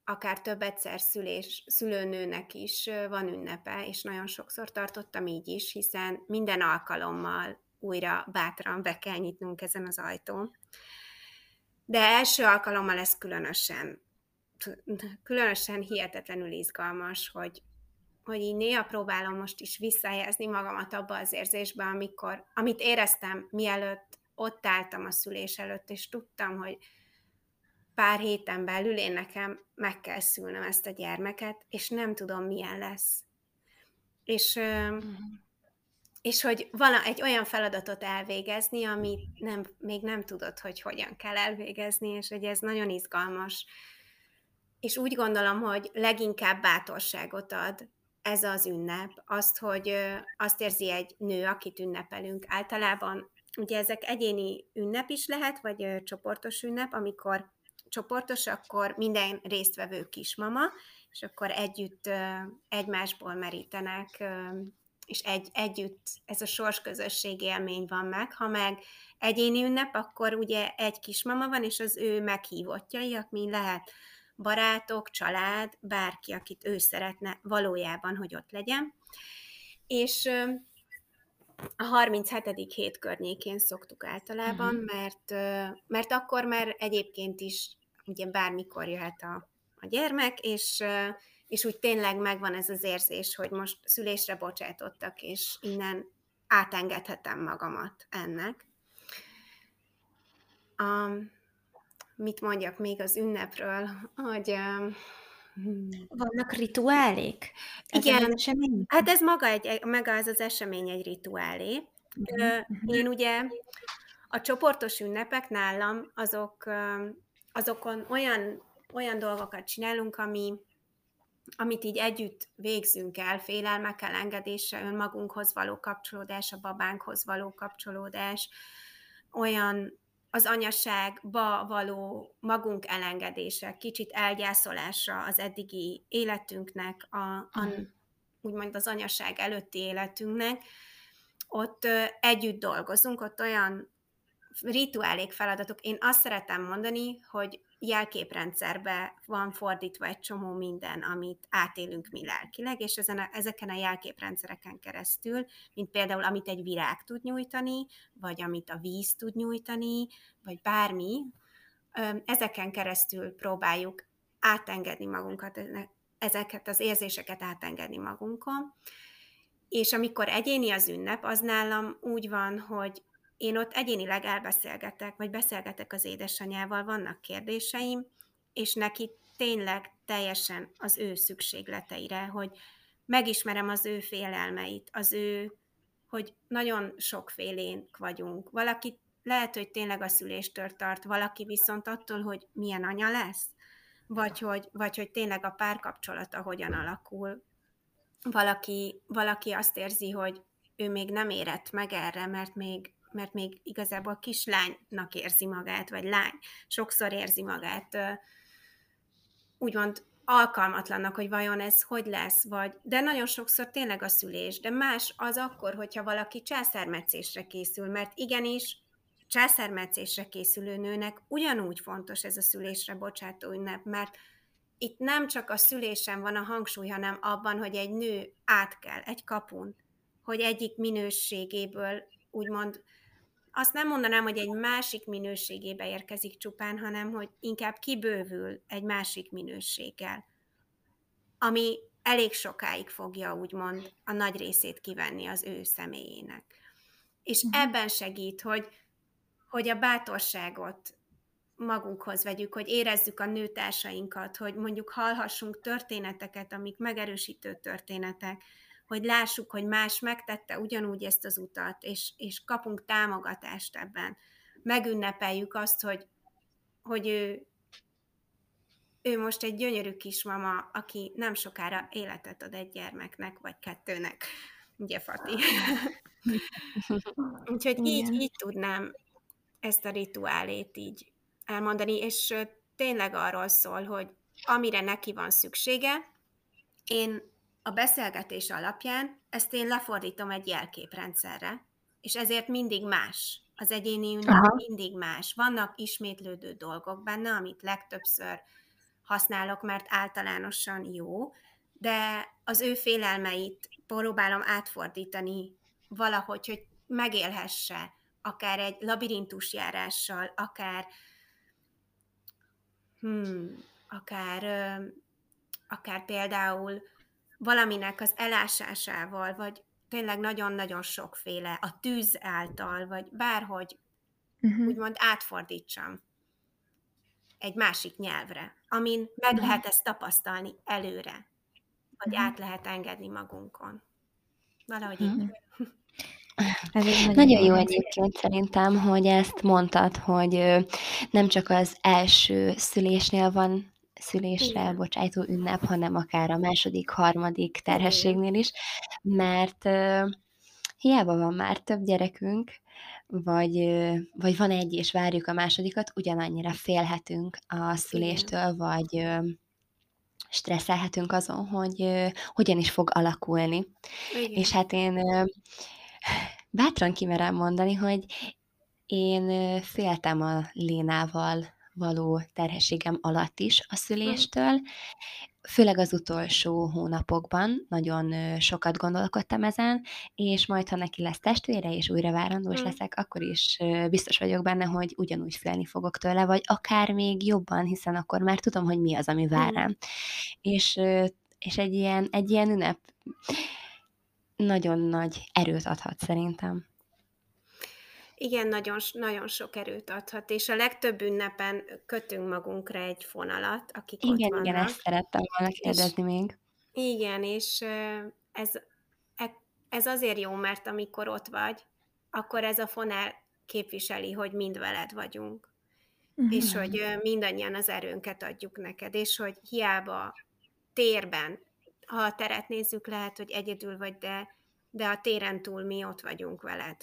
akár több egyszer szülés, szülőnőnek is van ünnepe, és nagyon sokszor tartottam így is, hiszen minden alkalommal újra bátran be kell nyitnunk ezen az ajtón. De első alkalommal ez különösen, különösen hihetetlenül izgalmas, hogy, hogy így néha próbálom most is visszahelyezni magamat abba az érzésbe, amikor, amit éreztem, mielőtt ott álltam a szülés előtt, és tudtam, hogy pár héten belül én nekem meg kell szülnöm ezt a gyermeket, és nem tudom, milyen lesz. És, mm-hmm. És hogy van egy olyan feladatot elvégezni, amit nem, még nem tudod, hogy hogyan kell elvégezni, és hogy ez nagyon izgalmas. És úgy gondolom, hogy leginkább bátorságot ad ez az ünnep, azt, hogy azt érzi egy nő, akit ünnepelünk. Általában ugye ezek egyéni ünnep is lehet, vagy csoportos ünnep, amikor csoportos, akkor minden résztvevő kismama, és akkor együtt egymásból merítenek, és egy, együtt ez a sorsközösség élmény van meg. Ha meg egyéni ünnep, akkor ugye egy kismama van, és az ő meghívottjai, aki lehet barátok, család, bárki, akit ő szeretne valójában, hogy ott legyen. És a 37. hét környékén szoktuk általában, uh-huh. mert, mert akkor már egyébként is ugye bármikor jöhet a, a gyermek, és, és úgy tényleg megvan ez az érzés, hogy most szülésre bocsátottak, és innen átengedhetem magamat ennek. A, mit mondjak még az ünnepről, hogy... Vannak rituálék? Igen, hát ez maga, egy, maga ez az esemény egy rituálé. Uh-huh. Én ugye a csoportos ünnepek nálam azok, azokon olyan, olyan dolgokat csinálunk, ami, amit így együtt végzünk el, félelmekkel, engedése, önmagunkhoz való kapcsolódás, a babánkhoz való kapcsolódás, olyan az anyaságba való magunk elengedése, kicsit elgyászolása az eddigi életünknek, a, a, mm. úgymond az anyaság előtti életünknek, ott együtt dolgozunk, ott olyan rituálék feladatok. Én azt szeretem mondani, hogy jelképrendszerbe van fordítva egy csomó minden, amit átélünk mi lelkileg, és ezen a, ezeken a jelképrendszereken keresztül, mint például amit egy virág tud nyújtani, vagy amit a víz tud nyújtani, vagy bármi, ezeken keresztül próbáljuk átengedni magunkat, ezeket az érzéseket átengedni magunkon. És amikor egyéni az ünnep, az nálam úgy van, hogy én ott egyénileg elbeszélgetek, vagy beszélgetek az édesanyával, vannak kérdéseim, és neki tényleg teljesen az ő szükségleteire, hogy megismerem az ő félelmeit, az ő, hogy nagyon sokfélénk vagyunk. Valaki lehet, hogy tényleg a szüléstől tart, valaki viszont attól, hogy milyen anya lesz, vagy hogy, vagy hogy tényleg a párkapcsolata hogyan alakul. Valaki, valaki azt érzi, hogy ő még nem érett meg erre, mert még mert még igazából kislánynak érzi magát, vagy lány sokszor érzi magát úgymond alkalmatlannak, hogy vajon ez hogy lesz, vagy, de nagyon sokszor tényleg a szülés, de más az akkor, hogyha valaki császármetszésre készül, mert igenis császármetszésre készülő nőnek ugyanúgy fontos ez a szülésre bocsátó ünnep, mert itt nem csak a szülésen van a hangsúly, hanem abban, hogy egy nő át kell egy kapun, hogy egyik minőségéből úgymond azt nem mondanám, hogy egy másik minőségébe érkezik csupán, hanem hogy inkább kibővül egy másik minőséggel, ami elég sokáig fogja úgymond a nagy részét kivenni az ő személyének. És uh-huh. ebben segít, hogy, hogy a bátorságot magunkhoz vegyük, hogy érezzük a nőtársainkat, hogy mondjuk hallhassunk történeteket, amik megerősítő történetek, hogy lássuk, hogy más megtette ugyanúgy ezt az utat, és, és kapunk támogatást ebben. Megünnepeljük azt, hogy, hogy ő, ő most egy gyönyörű kismama, aki nem sokára életet ad egy gyermeknek, vagy kettőnek. Ugye, Fati? Úgyhogy így, így tudnám ezt a rituálét így elmondani, és tényleg arról szól, hogy amire neki van szüksége, én a beszélgetés alapján ezt én lefordítom egy jelképrendszerre, és ezért mindig más. Az egyéni ünnep mindig más. Vannak ismétlődő dolgok benne, amit legtöbbször használok, mert általánosan jó, de az ő félelmeit próbálom átfordítani valahogy, hogy megélhesse, akár egy labirintusjárással, akár hmm, akár, akár például valaminek az elásásával, vagy tényleg nagyon-nagyon sokféle, a tűz által, vagy bárhogy uh-huh. úgymond átfordítsam egy másik nyelvre, amin meg uh-huh. lehet ezt tapasztalni előre, vagy uh-huh. át lehet engedni magunkon. Valahogy uh-huh. így. Ez nagyon, nagyon jó egyébként szerintem, hogy ezt mondtad, hogy nem csak az első szülésnél van szülésre Igen. bocsájtó ünnep, hanem akár a második, harmadik terhességnél is, mert uh, hiába van már több gyerekünk, vagy, vagy van egy és várjuk a másodikat, ugyanannyira félhetünk a szüléstől, vagy stresszelhetünk azon, hogy hogyan is fog alakulni. Igen. És hát én bátran kimerem mondani, hogy én féltem a Lénával való terhességem alatt is a szüléstől, főleg az utolsó hónapokban nagyon sokat gondolkodtam ezen, és majd, ha neki lesz testvére, és újra várandós mm. leszek, akkor is biztos vagyok benne, hogy ugyanúgy félni fogok tőle, vagy akár még jobban, hiszen akkor már tudom, hogy mi az, ami vár rám. Mm. És, és egy, ilyen, egy ilyen ünnep nagyon nagy erőt adhat szerintem. Igen, nagyon, nagyon sok erőt adhat, és a legtöbb ünnepen kötünk magunkra egy fonalat, akik igen, ott vannak. Igen, ezt szerettem volna kérdezni és, még. Igen, és ez, e, ez azért jó, mert amikor ott vagy, akkor ez a fonál képviseli, hogy mind veled vagyunk. Uh-huh. És hogy mindannyian az erőnket adjuk neked, és hogy hiába térben, ha a teret nézzük, lehet, hogy egyedül vagy, de, de a téren túl mi ott vagyunk veled.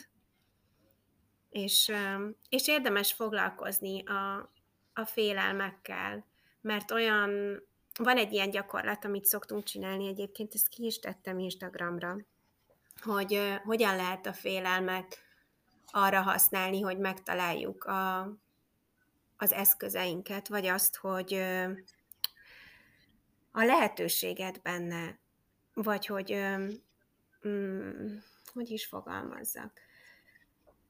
És, és érdemes foglalkozni a, a félelmekkel, mert olyan, van egy ilyen gyakorlat, amit szoktunk csinálni egyébként, ezt ki is tettem Instagramra, hogy hogyan lehet a félelmet arra használni, hogy megtaláljuk a, az eszközeinket, vagy azt, hogy a lehetőséget benne, vagy hogy mm, hogy is fogalmazzak.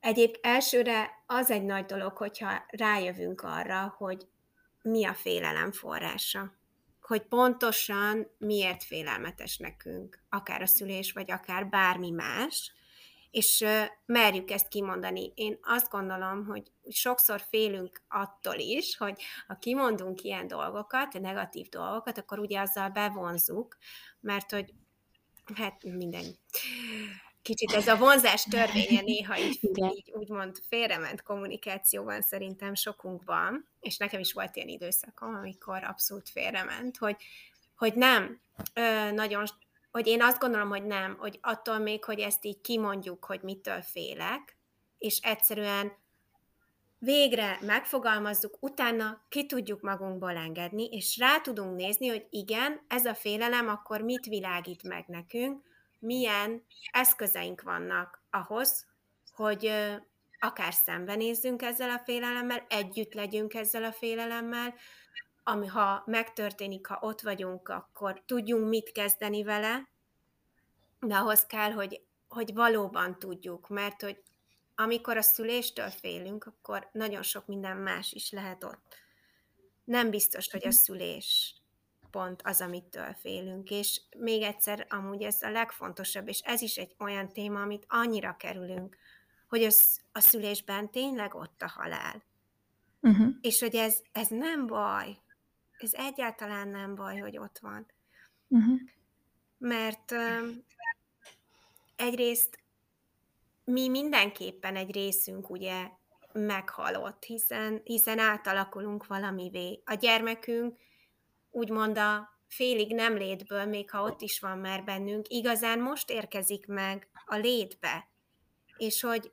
Egyéb elsőre az egy nagy dolog, hogyha rájövünk arra, hogy mi a félelem forrása. Hogy pontosan miért félelmetes nekünk, akár a szülés, vagy akár bármi más, és merjük ezt kimondani. Én azt gondolom, hogy sokszor félünk attól is, hogy ha kimondunk ilyen dolgokat, negatív dolgokat, akkor ugye azzal bevonzuk, mert hogy hát minden kicsit ez a vonzás törvénye néha így, így úgymond félrement kommunikációban szerintem sokunkban, és nekem is volt ilyen időszakom, amikor abszolút félrement, hogy, hogy nem, ö, nagyon, hogy én azt gondolom, hogy nem, hogy attól még, hogy ezt így kimondjuk, hogy mitől félek, és egyszerűen végre megfogalmazzuk, utána ki tudjuk magunkból engedni, és rá tudunk nézni, hogy igen, ez a félelem akkor mit világít meg nekünk, milyen eszközeink vannak ahhoz, hogy akár szembenézzünk ezzel a félelemmel, együtt legyünk ezzel a félelemmel, ami ha megtörténik, ha ott vagyunk, akkor tudjunk mit kezdeni vele, de ahhoz kell, hogy, hogy valóban tudjuk, mert hogy amikor a szüléstől félünk, akkor nagyon sok minden más is lehet ott. Nem biztos, hogy a szülés pont az, amitől félünk. És még egyszer, amúgy ez a legfontosabb, és ez is egy olyan téma, amit annyira kerülünk, hogy az, a szülésben tényleg ott a halál. Uh-huh. És hogy ez, ez nem baj. Ez egyáltalán nem baj, hogy ott van. Uh-huh. Mert um, egyrészt mi mindenképpen egy részünk ugye meghalott, hiszen, hiszen átalakulunk valamivé. A gyermekünk úgymond a félig nem létből, még ha ott is van már bennünk, igazán most érkezik meg a létbe, és hogy,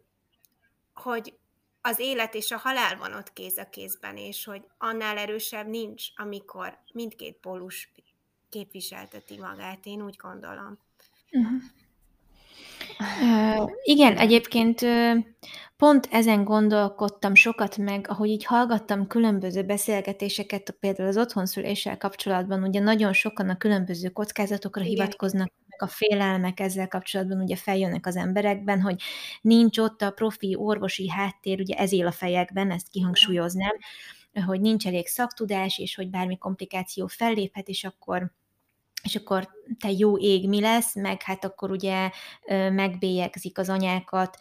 hogy az élet és a halál van ott kéz a kézben, és hogy annál erősebb nincs, amikor mindkét pólus képviselteti magát, én úgy gondolom. Uh-huh. Igen, egyébként pont ezen gondolkodtam sokat meg, ahogy így hallgattam különböző beszélgetéseket, például az otthonszüléssel kapcsolatban, ugye nagyon sokan a különböző kockázatokra Igen. hivatkoznak, a félelmek ezzel kapcsolatban ugye feljönnek az emberekben, hogy nincs ott a profi orvosi háttér, ugye ez él a fejekben, ezt kihangsúlyoznám, hogy nincs elég szaktudás, és hogy bármi komplikáció felléphet, és akkor és akkor te jó ég mi lesz, meg hát akkor ugye megbélyegzik az anyákat,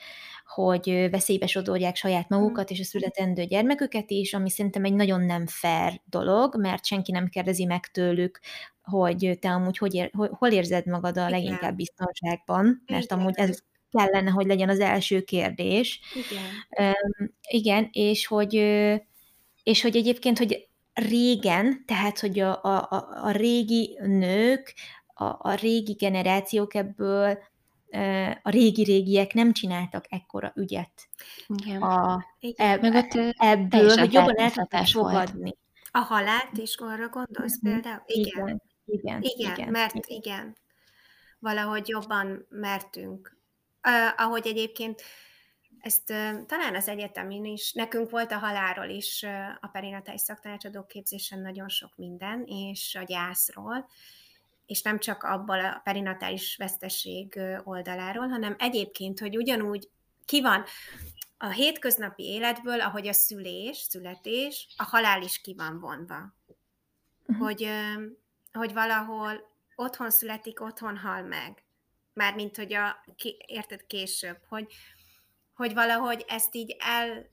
hogy veszélybe sodorják saját magukat és a születendő gyermeküket is, ami szerintem egy nagyon nem fair dolog, mert senki nem kérdezi meg tőlük, hogy te amúgy hogy ér, hol érzed magad a leginkább biztonságban, mert Igen. amúgy ez kellene, hogy legyen az első kérdés. Igen. Um, igen, és hogy, és hogy egyébként, hogy régen, tehát hogy a, a, a régi nők, a, a régi generációk ebből, a régi-régiek nem csináltak ekkora ügyet. Igen. A, eb, Meg ott ebből, hogy jobban el tudták fogadni. A halált is arra gondolsz mm-hmm. például? Igen. Igen, igen, igen, igen mert igen. igen, valahogy jobban mertünk. Uh, ahogy egyébként ezt talán az egyetemin is, nekünk volt a halálról is a perinatális szaktanácsadó képzésen nagyon sok minden, és a gyászról, és nem csak abból a perinatális veszteség oldaláról, hanem egyébként, hogy ugyanúgy ki van a hétköznapi életből, ahogy a szülés, születés, a halál is ki van vonva. Uh-huh. Hogy, hogy valahol otthon születik, otthon hal meg. Mármint, hogy a, érted később, hogy, hogy valahogy ezt így el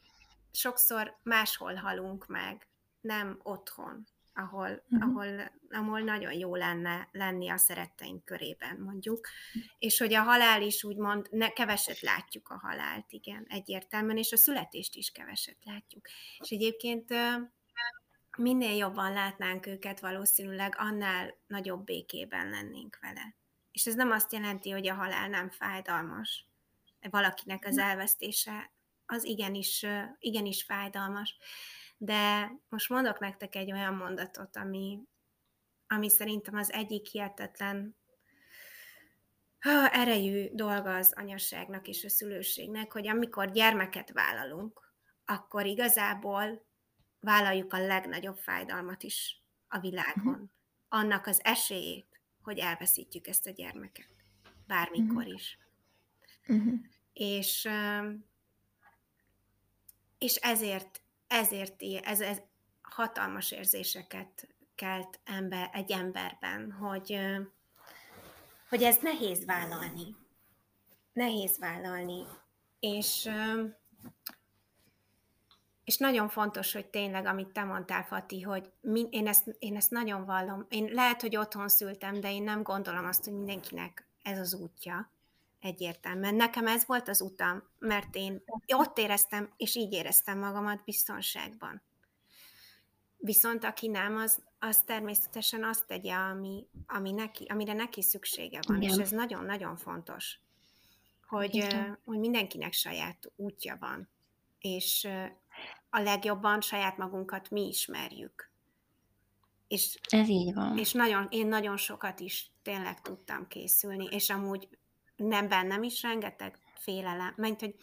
sokszor máshol halunk meg, nem otthon, ahol, uh-huh. ahol, ahol nagyon jó lenne lenni a szeretteink körében, mondjuk. És hogy a halál is úgymond, ne, keveset látjuk a halált, igen, egyértelműen, és a születést is keveset látjuk. És egyébként minél jobban látnánk őket, valószínűleg annál nagyobb békében lennénk vele. És ez nem azt jelenti, hogy a halál nem fájdalmas. Valakinek az elvesztése az igenis, igenis fájdalmas. De most mondok nektek egy olyan mondatot, ami, ami szerintem az egyik hihetetlen erejű dolga az anyasságnak és a szülőségnek, hogy amikor gyermeket vállalunk, akkor igazából vállaljuk a legnagyobb fájdalmat is a világon. Uh-huh. Annak az esélyét, hogy elveszítjük ezt a gyermeket. Bármikor uh-huh. is. Uh-huh. És, és ezért, ezért ez, ez hatalmas érzéseket kelt ember, egy emberben, hogy, hogy ez nehéz vállalni. Nehéz vállalni. És és nagyon fontos, hogy tényleg, amit te mondtál, Fati, hogy min, én, ezt, én ezt nagyon vallom. Én lehet, hogy otthon szültem, de én nem gondolom azt, hogy mindenkinek ez az útja egyértelműen. Nekem ez volt az utam, mert én ott éreztem, és így éreztem magamat biztonságban. Viszont aki nem, az, az természetesen azt tegye, ami, ami neki, amire neki szüksége van, Igen. és ez nagyon-nagyon fontos, hogy, hogy mindenkinek saját útja van, és a legjobban saját magunkat mi ismerjük. És, Ez így van. És nagyon, én nagyon sokat is tényleg tudtam készülni, és amúgy nem bennem is rengeteg félelem, mert hogy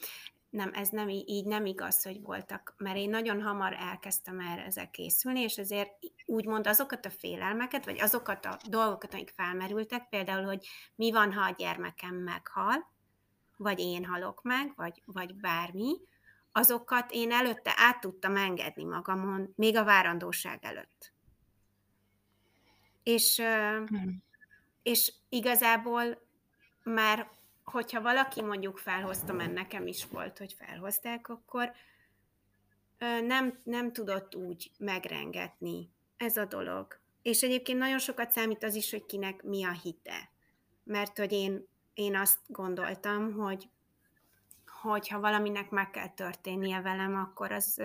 nem, ez nem így nem igaz, hogy voltak, mert én nagyon hamar elkezdtem erre ezzel készülni, és ezért úgymond azokat a félelmeket, vagy azokat a dolgokat, amik felmerültek, például, hogy mi van, ha a gyermekem meghal, vagy én halok meg, vagy, vagy bármi, azokat én előtte át tudtam engedni magamon, még a várandóság előtt. És, hmm. és igazából már, hogyha valaki mondjuk felhozta, mert nekem is volt, hogy felhozták, akkor nem, nem tudott úgy megrengetni ez a dolog. És egyébként nagyon sokat számít az is, hogy kinek mi a hite. Mert hogy én, én azt gondoltam, hogy hogyha valaminek meg kell történnie velem, akkor az,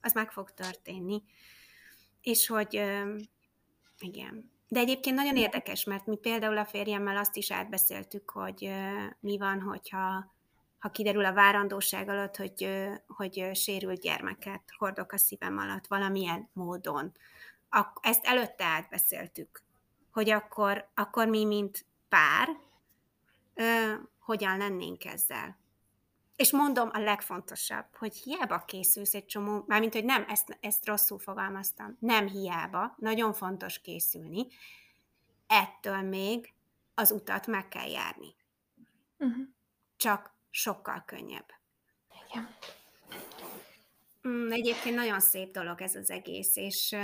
az meg fog történni. És hogy igen. De egyébként nagyon érdekes, mert mi például a férjemmel azt is átbeszéltük, hogy mi van, hogyha ha kiderül a várandóság alatt, hogy, hogy sérült gyermeket hordok a szívem alatt valamilyen módon. Ezt előtte átbeszéltük, hogy akkor, akkor mi, mint pár, hogyan lennénk ezzel. És mondom a legfontosabb, hogy hiába készülsz egy csomó, mármint, hogy nem, ezt, ezt rosszul fogalmaztam, nem hiába, nagyon fontos készülni, ettől még az utat meg kell járni. Uh-huh. Csak sokkal könnyebb. Igen. Mm, egyébként nagyon szép dolog ez az egész, és,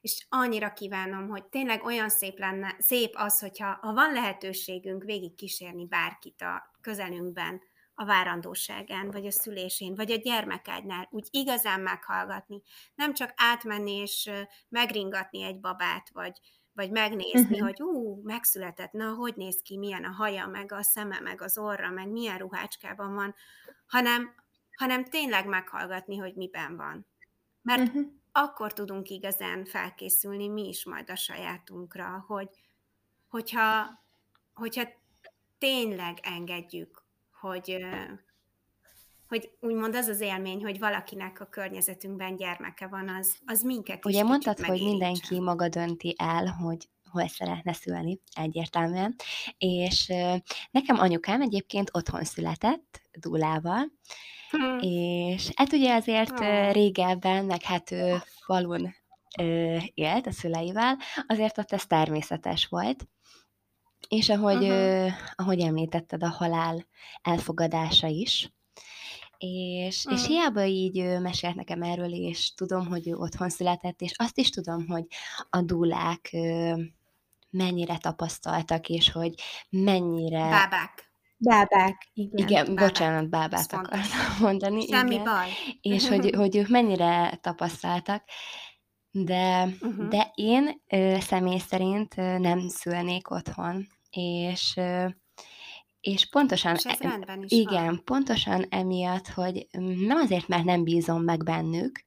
és annyira kívánom, hogy tényleg olyan szép lenne, szép az, hogyha ha van lehetőségünk végig kísérni bárkit a közelünkben, a várandóságán, vagy a szülésén, vagy a gyermekágynál, úgy igazán meghallgatni. Nem csak átmenni és megringatni egy babát, vagy, vagy megnézni, uh-huh. hogy ú, megszületett, na, hogy néz ki, milyen a haja, meg a szeme, meg az orra, meg milyen ruhácskában van, hanem, hanem tényleg meghallgatni, hogy miben van. Mert uh-huh. akkor tudunk igazán felkészülni mi is majd a sajátunkra, hogy, hogyha, hogyha tényleg engedjük hogy, hogy úgymond az az élmény, hogy valakinek a környezetünkben gyermeke van, az, az minket is Ugye mondtad, hogy mindenki maga dönti el, hogy hol szeretne szülni, egyértelműen. És nekem anyukám egyébként otthon született, Dúlával, hmm. és hát ugye azért hmm. régebben, meg hát ő falun élt a szüleivel, azért ott ez természetes volt. És ahogy, uh-huh. ö, ahogy említetted, a halál elfogadása is. És, uh-huh. és hiába így ö, mesélt nekem erről, és tudom, hogy ő otthon született, és azt is tudom, hogy a dúlák ö, mennyire tapasztaltak, és hogy mennyire... Bábák. Bábák, igen. Igen, bábák. bocsánat, bábát akartam mondani. Semmi igen. baj. És hogy, hogy ők mennyire tapasztaltak, de, uh-huh. de én ö, személy szerint ö, nem szülnék otthon, és ö, és pontosan, és ez rendben is igen, van. pontosan emiatt, hogy nem azért, mert nem bízom meg bennük,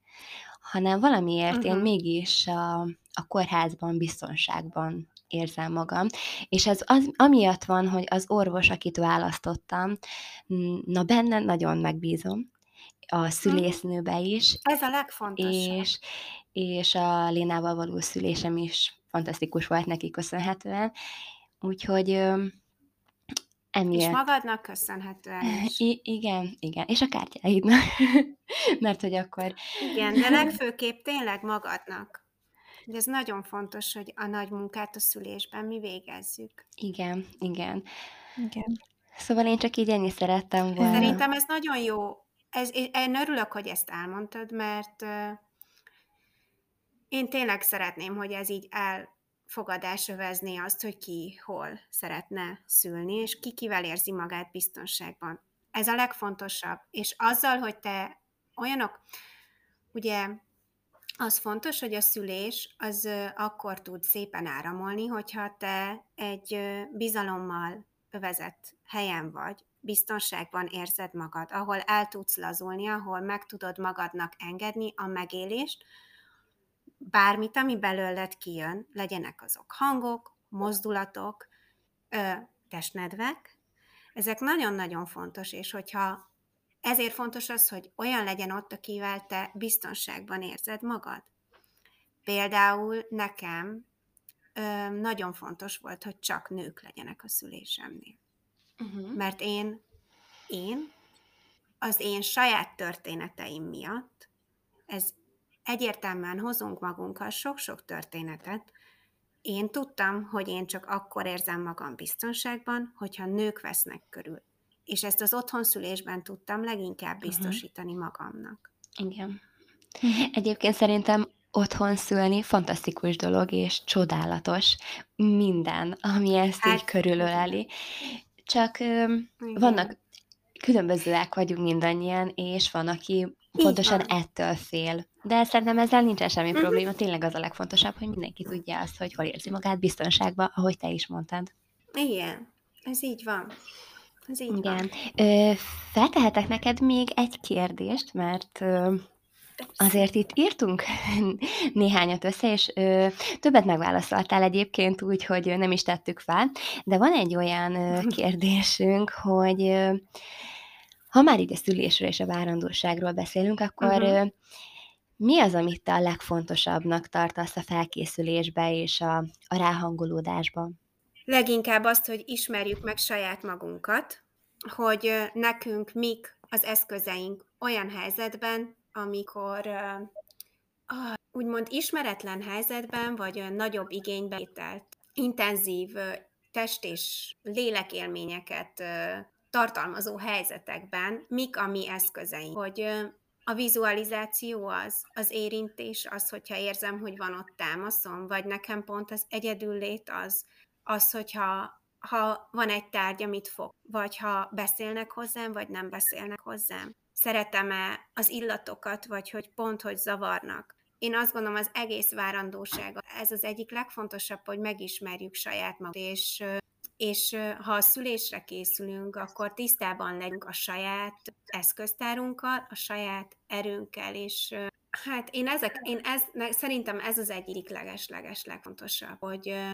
hanem valamiért uh-huh. én mégis a, a kórházban, biztonságban érzem magam. És ez az, amiatt van, hogy az orvos, akit választottam, na benne nagyon megbízom, a szülésznőbe is. Ez a legfontosabb. És, és a Lénával való szülésem is fantasztikus volt neki köszönhetően. Úgyhogy emiatt... És magadnak köszönhetően is. I- igen, igen. És a kártyáidnak. Mert hogy akkor... Igen, de legfőképp tényleg magadnak. De ez nagyon fontos, hogy a nagy munkát a szülésben mi végezzük. Igen, igen. Igen. Szóval én csak így ennyi szerettem volna. Szerintem ez nagyon jó. Ez, én örülök, hogy ezt elmondtad, mert én tényleg szeretném, hogy ez így elfogadás övezné azt, hogy ki hol szeretne szülni, és ki kivel érzi magát biztonságban. Ez a legfontosabb. És azzal, hogy te olyanok, ugye az fontos, hogy a szülés az akkor tud szépen áramolni, hogyha te egy bizalommal övezett helyen vagy, biztonságban érzed magad, ahol el tudsz lazulni, ahol meg tudod magadnak engedni a megélést, bármit, ami belőled kijön, legyenek azok hangok, mozdulatok, testnedvek, ezek nagyon-nagyon fontos, és hogyha ezért fontos az, hogy olyan legyen ott, akivel te biztonságban érzed magad. Például nekem ö, nagyon fontos volt, hogy csak nők legyenek a szülésemnél. Uh-huh. Mert én, én az én saját történeteim miatt, ez egyértelműen hozunk magunkkal sok-sok történetet, én tudtam, hogy én csak akkor érzem magam biztonságban, hogyha nők vesznek körül és ezt az otthonszülésben tudtam leginkább mhm. biztosítani uh-huh. magamnak. Igen. Egyébként szerintem otthon szülni fantasztikus dolog, és csodálatos minden, ami ezt hát, így körülöleli. Csak igen. vannak, különbözőek vagyunk mindannyian, és van, aki pontosan van. ettől fél. De szerintem ezzel nincsen semmi uh-huh. probléma, tényleg az a legfontosabb, hogy mindenki tudja azt, hogy hol érzi magát biztonságban, ahogy te is mondtad. Igen, ez így van. Ez így Igen. Ö, feltehetek neked még egy kérdést, mert ö, azért itt írtunk néhányat össze, és ö, többet megválaszoltál egyébként úgy, hogy nem is tettük fel, de van egy olyan ö, kérdésünk, hogy ö, ha már így a szülésről és a várandóságról beszélünk, akkor uh-huh. ö, mi az, amit te a legfontosabbnak tartasz a felkészülésbe és a, a ráhangolódásban? Leginkább azt, hogy ismerjük meg saját magunkat, hogy nekünk mik az eszközeink olyan helyzetben, amikor úgymond ismeretlen helyzetben, vagy nagyobb igénybe ételt, intenzív test és lélekélményeket tartalmazó helyzetekben mik a mi eszközeink. Hogy a vizualizáció az, az érintés, az, hogyha érzem, hogy van ott támaszom, vagy nekem pont az egyedüllét az, az, hogyha ha van egy tárgy, amit fog, vagy ha beszélnek hozzám, vagy nem beszélnek hozzám. Szeretem-e az illatokat, vagy hogy pont, hogy zavarnak. Én azt gondolom, az egész várandóság, ez az egyik legfontosabb, hogy megismerjük saját magunkat, és, és ha a szülésre készülünk, akkor tisztában legyünk a saját eszköztárunkkal, a saját erőnkkel, és hát én, ezek, én ez, szerintem ez az egyik leges-leges legfontosabb, hogy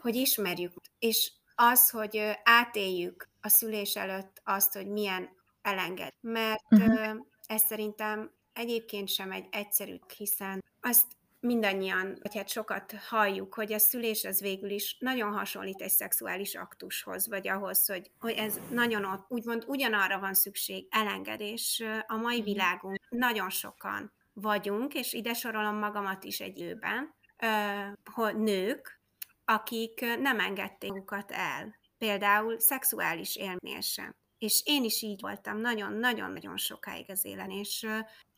hogy ismerjük, és az, hogy átéljük a szülés előtt azt, hogy milyen elenged. Mert uh-huh. ez szerintem egyébként sem egy egyszerű, hiszen azt mindannyian, vagy hát sokat halljuk, hogy a szülés az végül is nagyon hasonlít egy szexuális aktushoz, vagy ahhoz, hogy, hogy ez nagyon ott, úgymond ugyanarra van szükség, elengedés. A mai világunk nagyon sokan vagyunk, és ide sorolom magamat is egy őben, hogy nők, akik nem engedték magukat el, például szexuális élmény sem. És én is így voltam nagyon-nagyon-nagyon sokáig az élen, és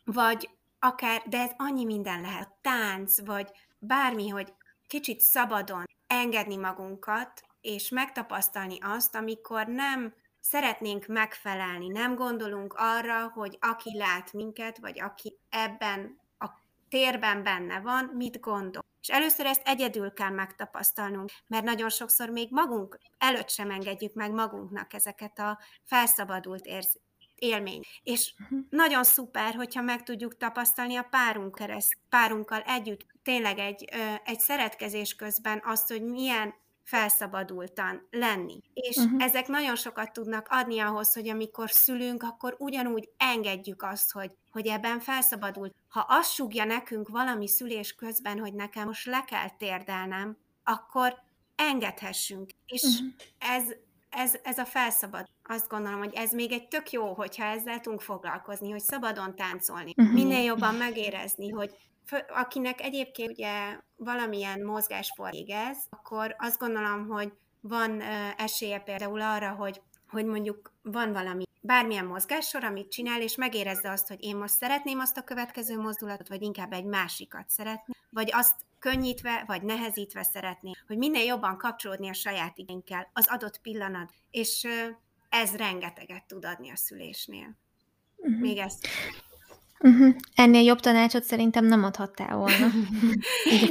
vagy akár, de ez annyi minden lehet, tánc, vagy bármi, hogy kicsit szabadon engedni magunkat, és megtapasztalni azt, amikor nem szeretnénk megfelelni, nem gondolunk arra, hogy aki lát minket, vagy aki ebben a térben benne van, mit gondol. És először ezt egyedül kell megtapasztalnunk, mert nagyon sokszor még magunk előtt sem engedjük meg magunknak ezeket a felszabadult érz, élmény. És uh-huh. nagyon szuper, hogyha meg tudjuk tapasztalni a párunk kereszt, párunkkal együtt, tényleg egy, egy szeretkezés közben azt, hogy milyen felszabadultan lenni. És uh-huh. ezek nagyon sokat tudnak adni ahhoz, hogy amikor szülünk, akkor ugyanúgy engedjük azt, hogy, hogy ebben felszabadult. Ha azt sugja nekünk valami szülés közben, hogy nekem most le kell térdelnem, akkor engedhessünk. És uh-huh. ez, ez, ez a felszabad. Azt gondolom, hogy ez még egy tök jó, hogyha ezzel tudunk foglalkozni, hogy szabadon táncolni. Uh-huh. Minél jobban megérezni, hogy akinek egyébként ugye valamilyen mozgásfor égez, akkor azt gondolom, hogy van esélye például arra, hogy, hogy mondjuk van valami, bármilyen mozgássor, amit csinál, és megérezze azt, hogy én most szeretném azt a következő mozdulatot, vagy inkább egy másikat szeretném, vagy azt könnyítve, vagy nehezítve szeretném, hogy minél jobban kapcsolódni a saját igénykel az adott pillanat, és ez rengeteget tud adni a szülésnél. Uh-huh. Még ezt Uh-huh. Ennél jobb tanácsot szerintem nem adhattál volna.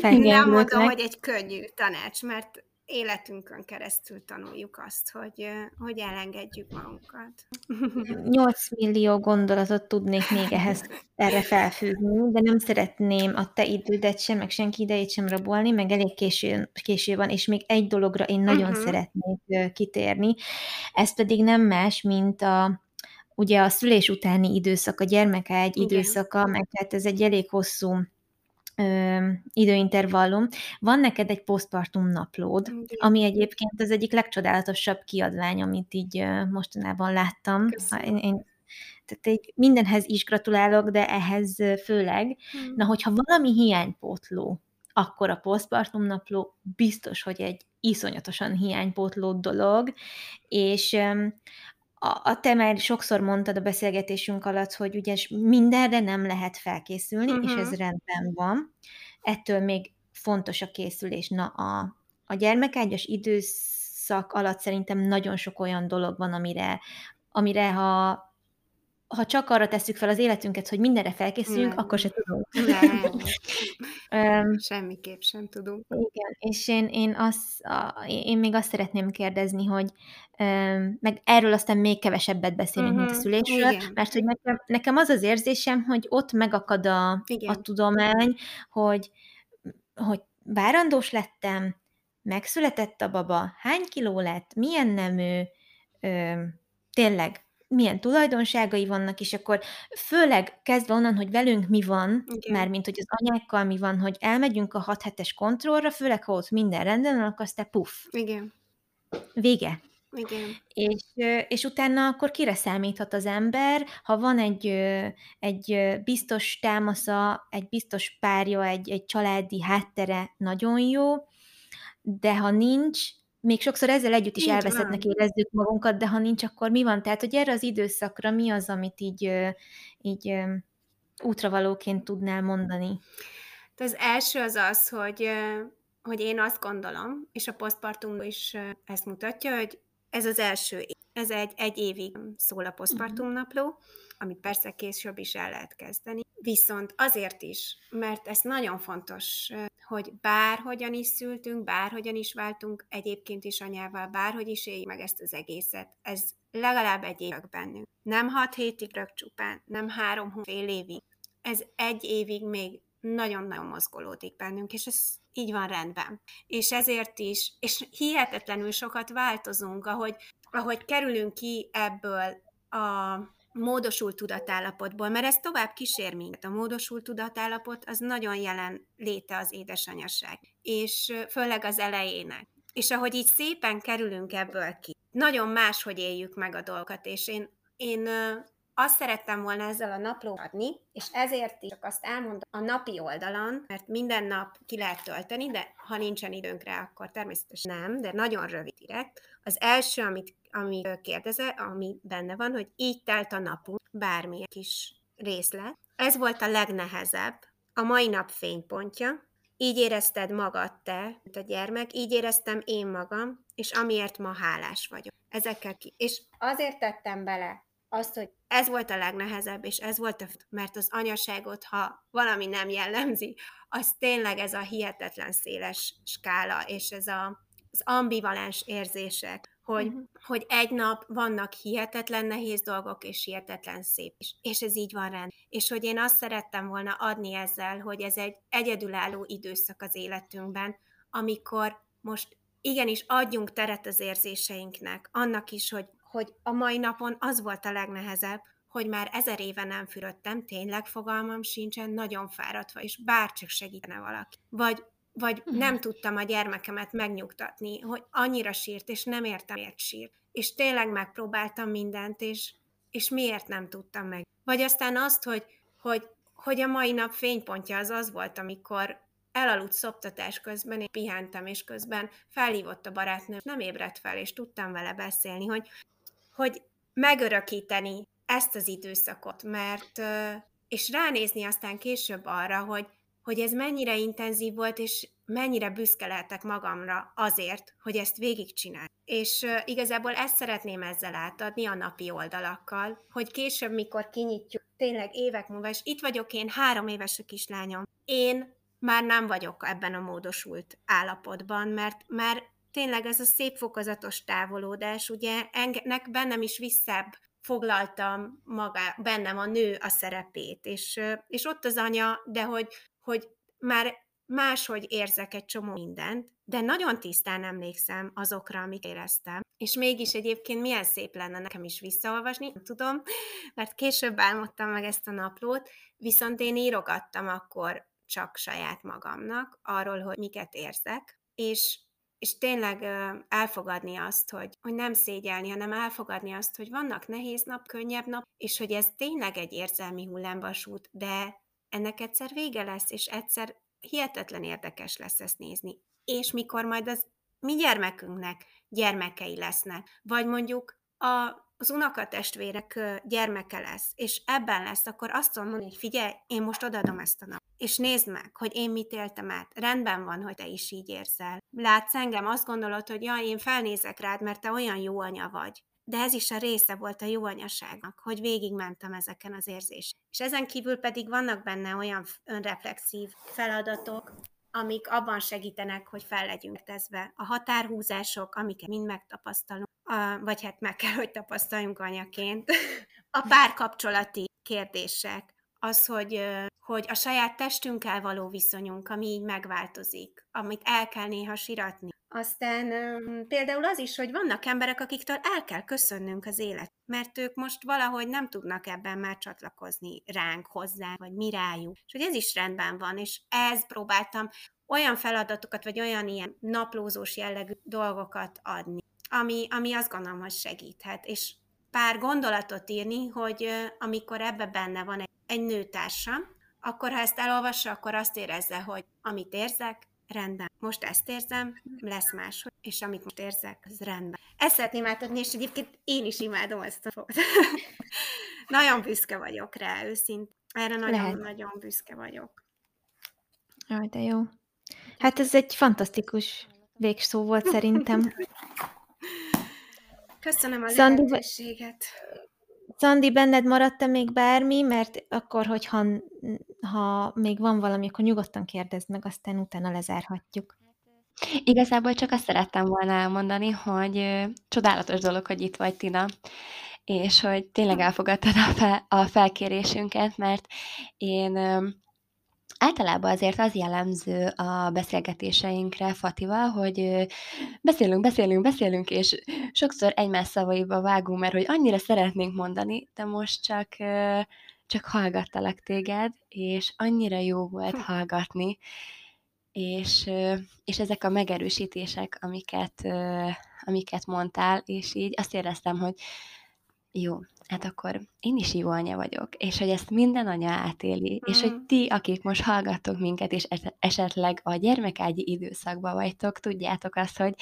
nem mondom, hogy egy könnyű tanács, mert életünkön keresztül tanuljuk azt, hogy, hogy elengedjük magunkat. 8 millió gondolatot tudnék még ehhez erre felfűzni, de nem szeretném a te idődet sem, meg senki idejét sem rabolni, meg elég késő, késő van, és még egy dologra én nagyon uh-huh. szeretnék kitérni, ez pedig nem más, mint a ugye a szülés utáni időszak, a gyermeke egy Igen. időszaka, meg tehát ez egy elég hosszú ö, időintervallum. Van neked egy postpartum naplód, Igen. ami egyébként az egyik legcsodálatosabb kiadvány, amit így ö, mostanában láttam. Én, én, tehát egy, mindenhez is gratulálok, de ehhez főleg. Hmm. Na, hogyha valami hiánypótló, akkor a postpartum napló biztos, hogy egy iszonyatosan hiánypótló dolog, és a, a te már sokszor mondtad a beszélgetésünk alatt, hogy ugye mindenre nem lehet felkészülni, uh-huh. és ez rendben van. Ettől még fontos a készülés. Na, a, a gyermekágyas időszak alatt szerintem nagyon sok olyan dolog van, amire, amire ha ha csak arra tesszük fel az életünket, hogy mindenre felkészüljünk, nem. akkor se tudunk. Nem. Semmiképp sem tudunk. Igen, és én, én, azt, én még azt szeretném kérdezni, hogy meg erről aztán még kevesebbet beszélünk, uh-huh. mint a mhm. szülésről, Igen. mert hogy nekem, nekem az az érzésem, hogy ott megakad a, a tudomány, hogy, hogy várandós lettem, megszületett a baba, hány kiló lett, milyen nemű, tényleg milyen tulajdonságai vannak, és akkor főleg kezdve onnan, hogy velünk mi van, mert mint hogy az anyákkal mi van, hogy elmegyünk a 6 hetes kontrollra, főleg ha ott minden rendben van, akkor aztán puff. Igen. Vége. Igen. És, és utána akkor kire számíthat az ember, ha van egy, egy biztos támasza, egy biztos párja, egy, egy családi háttere, nagyon jó, de ha nincs, még sokszor ezzel együtt is elveszettnek érezzük magunkat, de ha nincs, akkor mi van? Tehát, hogy erre az időszakra mi az, amit így, így útravalóként tudnál mondani? Az első az az, hogy, hogy én azt gondolom, és a postpartum is ezt mutatja, hogy ez az első. Ez egy, egy évig szól a postpartum uh-huh. Amit persze később is el lehet kezdeni. Viszont azért is, mert ez nagyon fontos, hogy bárhogyan is szültünk, bárhogyan is váltunk egyébként is anyával, bárhogy is éljük meg ezt az egészet, ez legalább egy évek bennünk. Nem hat hétig rög csupán, nem három fél évig. Ez egy évig még nagyon-nagyon mozgolódik bennünk, és ez így van rendben. És ezért is, és hihetetlenül sokat változunk, ahogy, ahogy kerülünk ki ebből a módosult tudatállapotból, mert ez tovább kísér minket. A módosult tudatállapot az nagyon jelen léte az édesanyaság, és főleg az elejének. És ahogy így szépen kerülünk ebből ki, nagyon máshogy éljük meg a dolgokat, és én, én azt szerettem volna ezzel a napló adni, és ezért is csak azt elmondom a napi oldalon, mert minden nap ki lehet tölteni, de ha nincsen időnk rá, akkor természetesen nem, de nagyon rövid direkt. Az első, amit, amit kérdeze, ami benne van, hogy így telt a napunk, bármilyen kis részlet. Ez volt a legnehezebb, a mai nap fénypontja, így érezted magad te, mint a gyermek, így éreztem én magam, és amiért ma hálás vagyok. Ezekkel ki. És azért tettem bele azt, hogy ez volt a legnehezebb, és ez volt a, mert az anyaságot, ha valami nem jellemzi, az tényleg ez a hihetetlen széles skála, és ez a, az ambivalens érzések, hogy, uh-huh. hogy egy nap vannak hihetetlen nehéz dolgok, és hihetetlen szép is. És ez így van rend. És hogy én azt szerettem volna adni ezzel, hogy ez egy egyedülálló időszak az életünkben, amikor most igenis adjunk teret az érzéseinknek, annak is, hogy, hogy a mai napon az volt a legnehezebb, hogy már ezer éve nem fürödtem, tényleg fogalmam sincsen, nagyon fáradva, és bárcsak segítene valaki. Vagy vagy uh-huh. nem tudtam a gyermekemet megnyugtatni, hogy annyira sírt, és nem értem, miért sírt. És tényleg megpróbáltam mindent, és, és miért nem tudtam meg. Vagy aztán azt, hogy, hogy, hogy a mai nap fénypontja az az volt, amikor elaludt szoptatás közben, én pihentem, és közben felhívott a barátnő, nem ébredt fel, és tudtam vele beszélni, hogy, hogy megörökíteni ezt az időszakot, mert és ránézni aztán később arra, hogy hogy ez mennyire intenzív volt, és mennyire büszke lehetek magamra azért, hogy ezt végigcsinál. És igazából ezt szeretném ezzel átadni a napi oldalakkal, hogy később, mikor kinyitjuk, tényleg évek múlva, és itt vagyok én, három éves a kislányom, én már nem vagyok ebben a módosult állapotban, mert már tényleg ez a szép fokozatos távolódás, ugye ennek bennem is visszább foglaltam maga, bennem a nő a szerepét, és, és ott az anya, de hogy hogy már máshogy érzek egy csomó mindent, de nagyon tisztán emlékszem azokra, amik éreztem. És mégis egyébként milyen szép lenne nekem is visszaolvasni, tudom, mert később álmodtam meg ezt a naplót, viszont én írogattam akkor csak saját magamnak arról, hogy miket érzek, és, és tényleg elfogadni azt, hogy, hogy nem szégyelni, hanem elfogadni azt, hogy vannak nehéz nap, könnyebb nap, és hogy ez tényleg egy érzelmi hullámvasút, de ennek egyszer vége lesz, és egyszer hihetetlen érdekes lesz ezt nézni. És mikor majd az mi gyermekünknek gyermekei lesznek, vagy mondjuk a, az unokatestvérek gyermeke lesz, és ebben lesz, akkor azt mondom, hogy figyelj, én most odaadom ezt a nap, és nézd meg, hogy én mit éltem át. Rendben van, hogy te is így érzel. Látsz engem, azt gondolod, hogy ja, én felnézek rád, mert te olyan jó anya vagy de ez is a része volt a jó anyaságnak, hogy végigmentem ezeken az érzéseken. És ezen kívül pedig vannak benne olyan önreflexív feladatok, amik abban segítenek, hogy fel legyünk tezve. A határhúzások, amiket mind megtapasztalunk, vagy hát meg kell, hogy tapasztaljunk anyaként. A párkapcsolati kérdések, az, hogy, hogy a saját testünkkel való viszonyunk, ami így megváltozik, amit el kell néha siratni, aztán például az is, hogy vannak emberek, akiktől el kell köszönnünk az élet, mert ők most valahogy nem tudnak ebben már csatlakozni ránk, hozzá, vagy mi rájuk. És hogy ez is rendben van, és ez próbáltam olyan feladatokat, vagy olyan ilyen naplózós jellegű dolgokat adni, ami, ami azt gondolom, hogy segíthet. És pár gondolatot írni, hogy amikor ebbe benne van egy, egy nőtársam, akkor ha ezt elolvassa, akkor azt érezze, hogy amit érzek, rendben. Most ezt érzem, lesz más, és amit most érzek, az rendben. Ezt szeretném átadni, és egyébként én is imádom ezt a fotót. nagyon büszke vagyok rá, őszint. Erre nagyon-nagyon büszke vagyok. Jaj, de jó. Hát ez egy fantasztikus végszó volt szerintem. Köszönöm a Zandi, lehetőséget. Zandi, benned maradt-e még bármi? Mert akkor, hogyha ha még van valami, akkor nyugodtan kérdezd meg, aztán utána lezárhatjuk. Igazából csak azt szerettem volna elmondani, hogy csodálatos dolog, hogy itt vagy, Tina, és hogy tényleg elfogadtad a, fel, a felkérésünket, mert én Általában azért az jellemző a beszélgetéseinkre Fatival, hogy beszélünk, beszélünk, beszélünk, és sokszor egymás szavaiba vágunk, mert hogy annyira szeretnénk mondani, de most csak, csak hallgattalak téged, és annyira jó volt hm. hallgatni, és, és ezek a megerősítések, amiket, amiket mondtál, és így azt éreztem, hogy jó, hát akkor én is jó anya vagyok, és hogy ezt minden anya átéli, mm. és hogy mm. ti, akik most hallgattok minket, és esetleg a gyermekágyi időszakban vagytok, tudjátok azt, hogy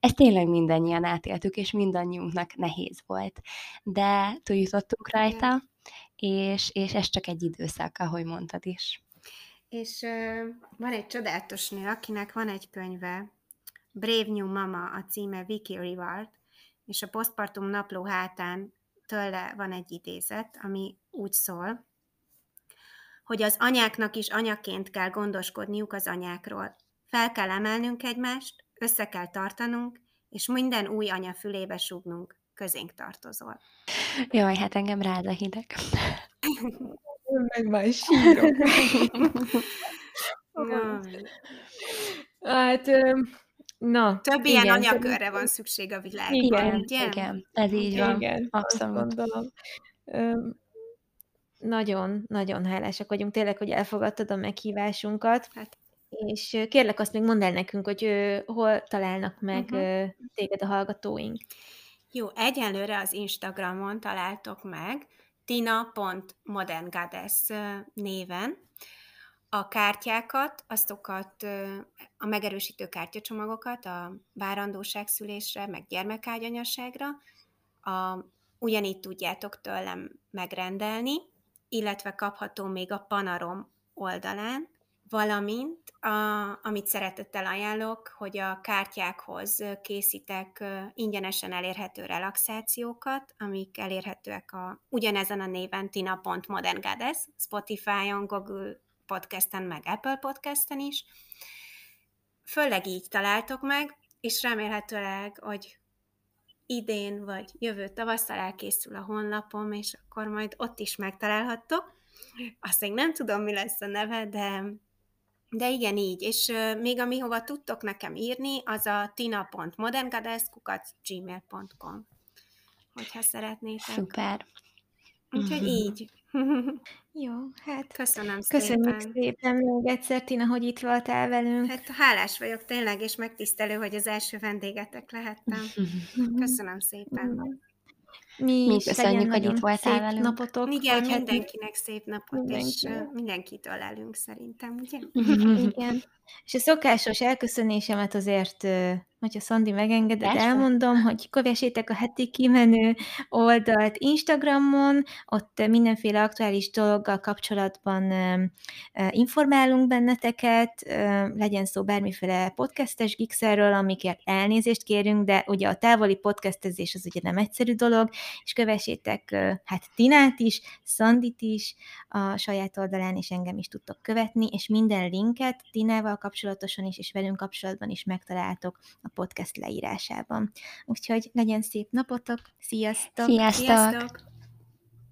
ezt tényleg mindannyian átéltük, és mindannyiunknak nehéz volt. De túljutottunk rajta, és, és ez csak egy időszak, ahogy mondtad is. és uh, van egy csodálatos nő, akinek van egy könyve, Brave New Mama a címe Vicky Rivard, és a Postpartum napló hátán tőle van egy idézet, ami úgy szól, hogy az anyáknak is anyaként kell gondoskodniuk az anyákról. Fel kell emelnünk egymást, össze kell tartanunk, és minden új anya fülébe súgnunk, közénk tartozol. Jaj, hát engem rád a hideg. Meg már sírok. hát, na. Több igen, ilyen anyakörre van szükség a világban, igen, ugye? Igen, ez így van. Igen, Abszolút. gondolom. Nagyon, nagyon hálásak vagyunk tényleg, hogy elfogadtad a meghívásunkat. Hát. És kérlek azt még mondd el nekünk, hogy hol találnak meg uh-huh. téged a hallgatóink. Jó, egyenlőre az Instagramon találtok meg, tina.moderngoddess néven. A kártyákat, aztokat, a megerősítő kártyacsomagokat a várandóság szülésre, meg gyermekágyanyaságra, a, ugyanígy tudjátok tőlem megrendelni, illetve kapható még a Panarom oldalán, valamint, a, amit szeretettel ajánlok, hogy a kártyákhoz készítek ingyenesen elérhető relaxációkat, amik elérhetőek a, ugyanezen a néven tina.moderngoddess, Spotify-on, Google Podcasten, meg Apple Podcasten is. Főleg így találtok meg, és remélhetőleg, hogy idén vagy jövő tavasszal elkészül a honlapom, és akkor majd ott is megtalálhattok. Azt még nem tudom, mi lesz a neve, de de igen, így. És még ami hova tudtok nekem írni, az a tina.moderngoddess.gmail.com hogyha szeretnétek. Szuper. Úgyhogy így. Jó, hát köszönöm köszönjük szépen. szépen még egyszer, Tina, hogy itt voltál velünk. Hát hálás vagyok tényleg, és megtisztelő, hogy az első vendégetek lehettem. Köszönöm szépen. Mi, Mi köszönjük, hogy itt voltál velünk. napotok. Igen, mindenkinek szép napot, mindenki. és mindenkitől elünk szerintem, ugye? Igen. És a szokásos elköszönésemet azért hogyha Szandi megengedett, Persze. elmondom, hogy kövessétek a heti kimenő oldalt Instagramon, ott mindenféle aktuális dologgal kapcsolatban informálunk benneteket, legyen szó bármiféle podcastes gixerről, amikért elnézést kérünk, de ugye a távoli podcastezés az ugye nem egyszerű dolog, és kövessétek hát Tinát is, Szandit is a saját oldalán, és engem is tudtok követni, és minden linket Tinával kapcsolatosan is, és velünk kapcsolatban is megtaláltok a podcast leírásában. Úgyhogy legyen szép napotok, sziasztok! Sziasztok! sziasztok.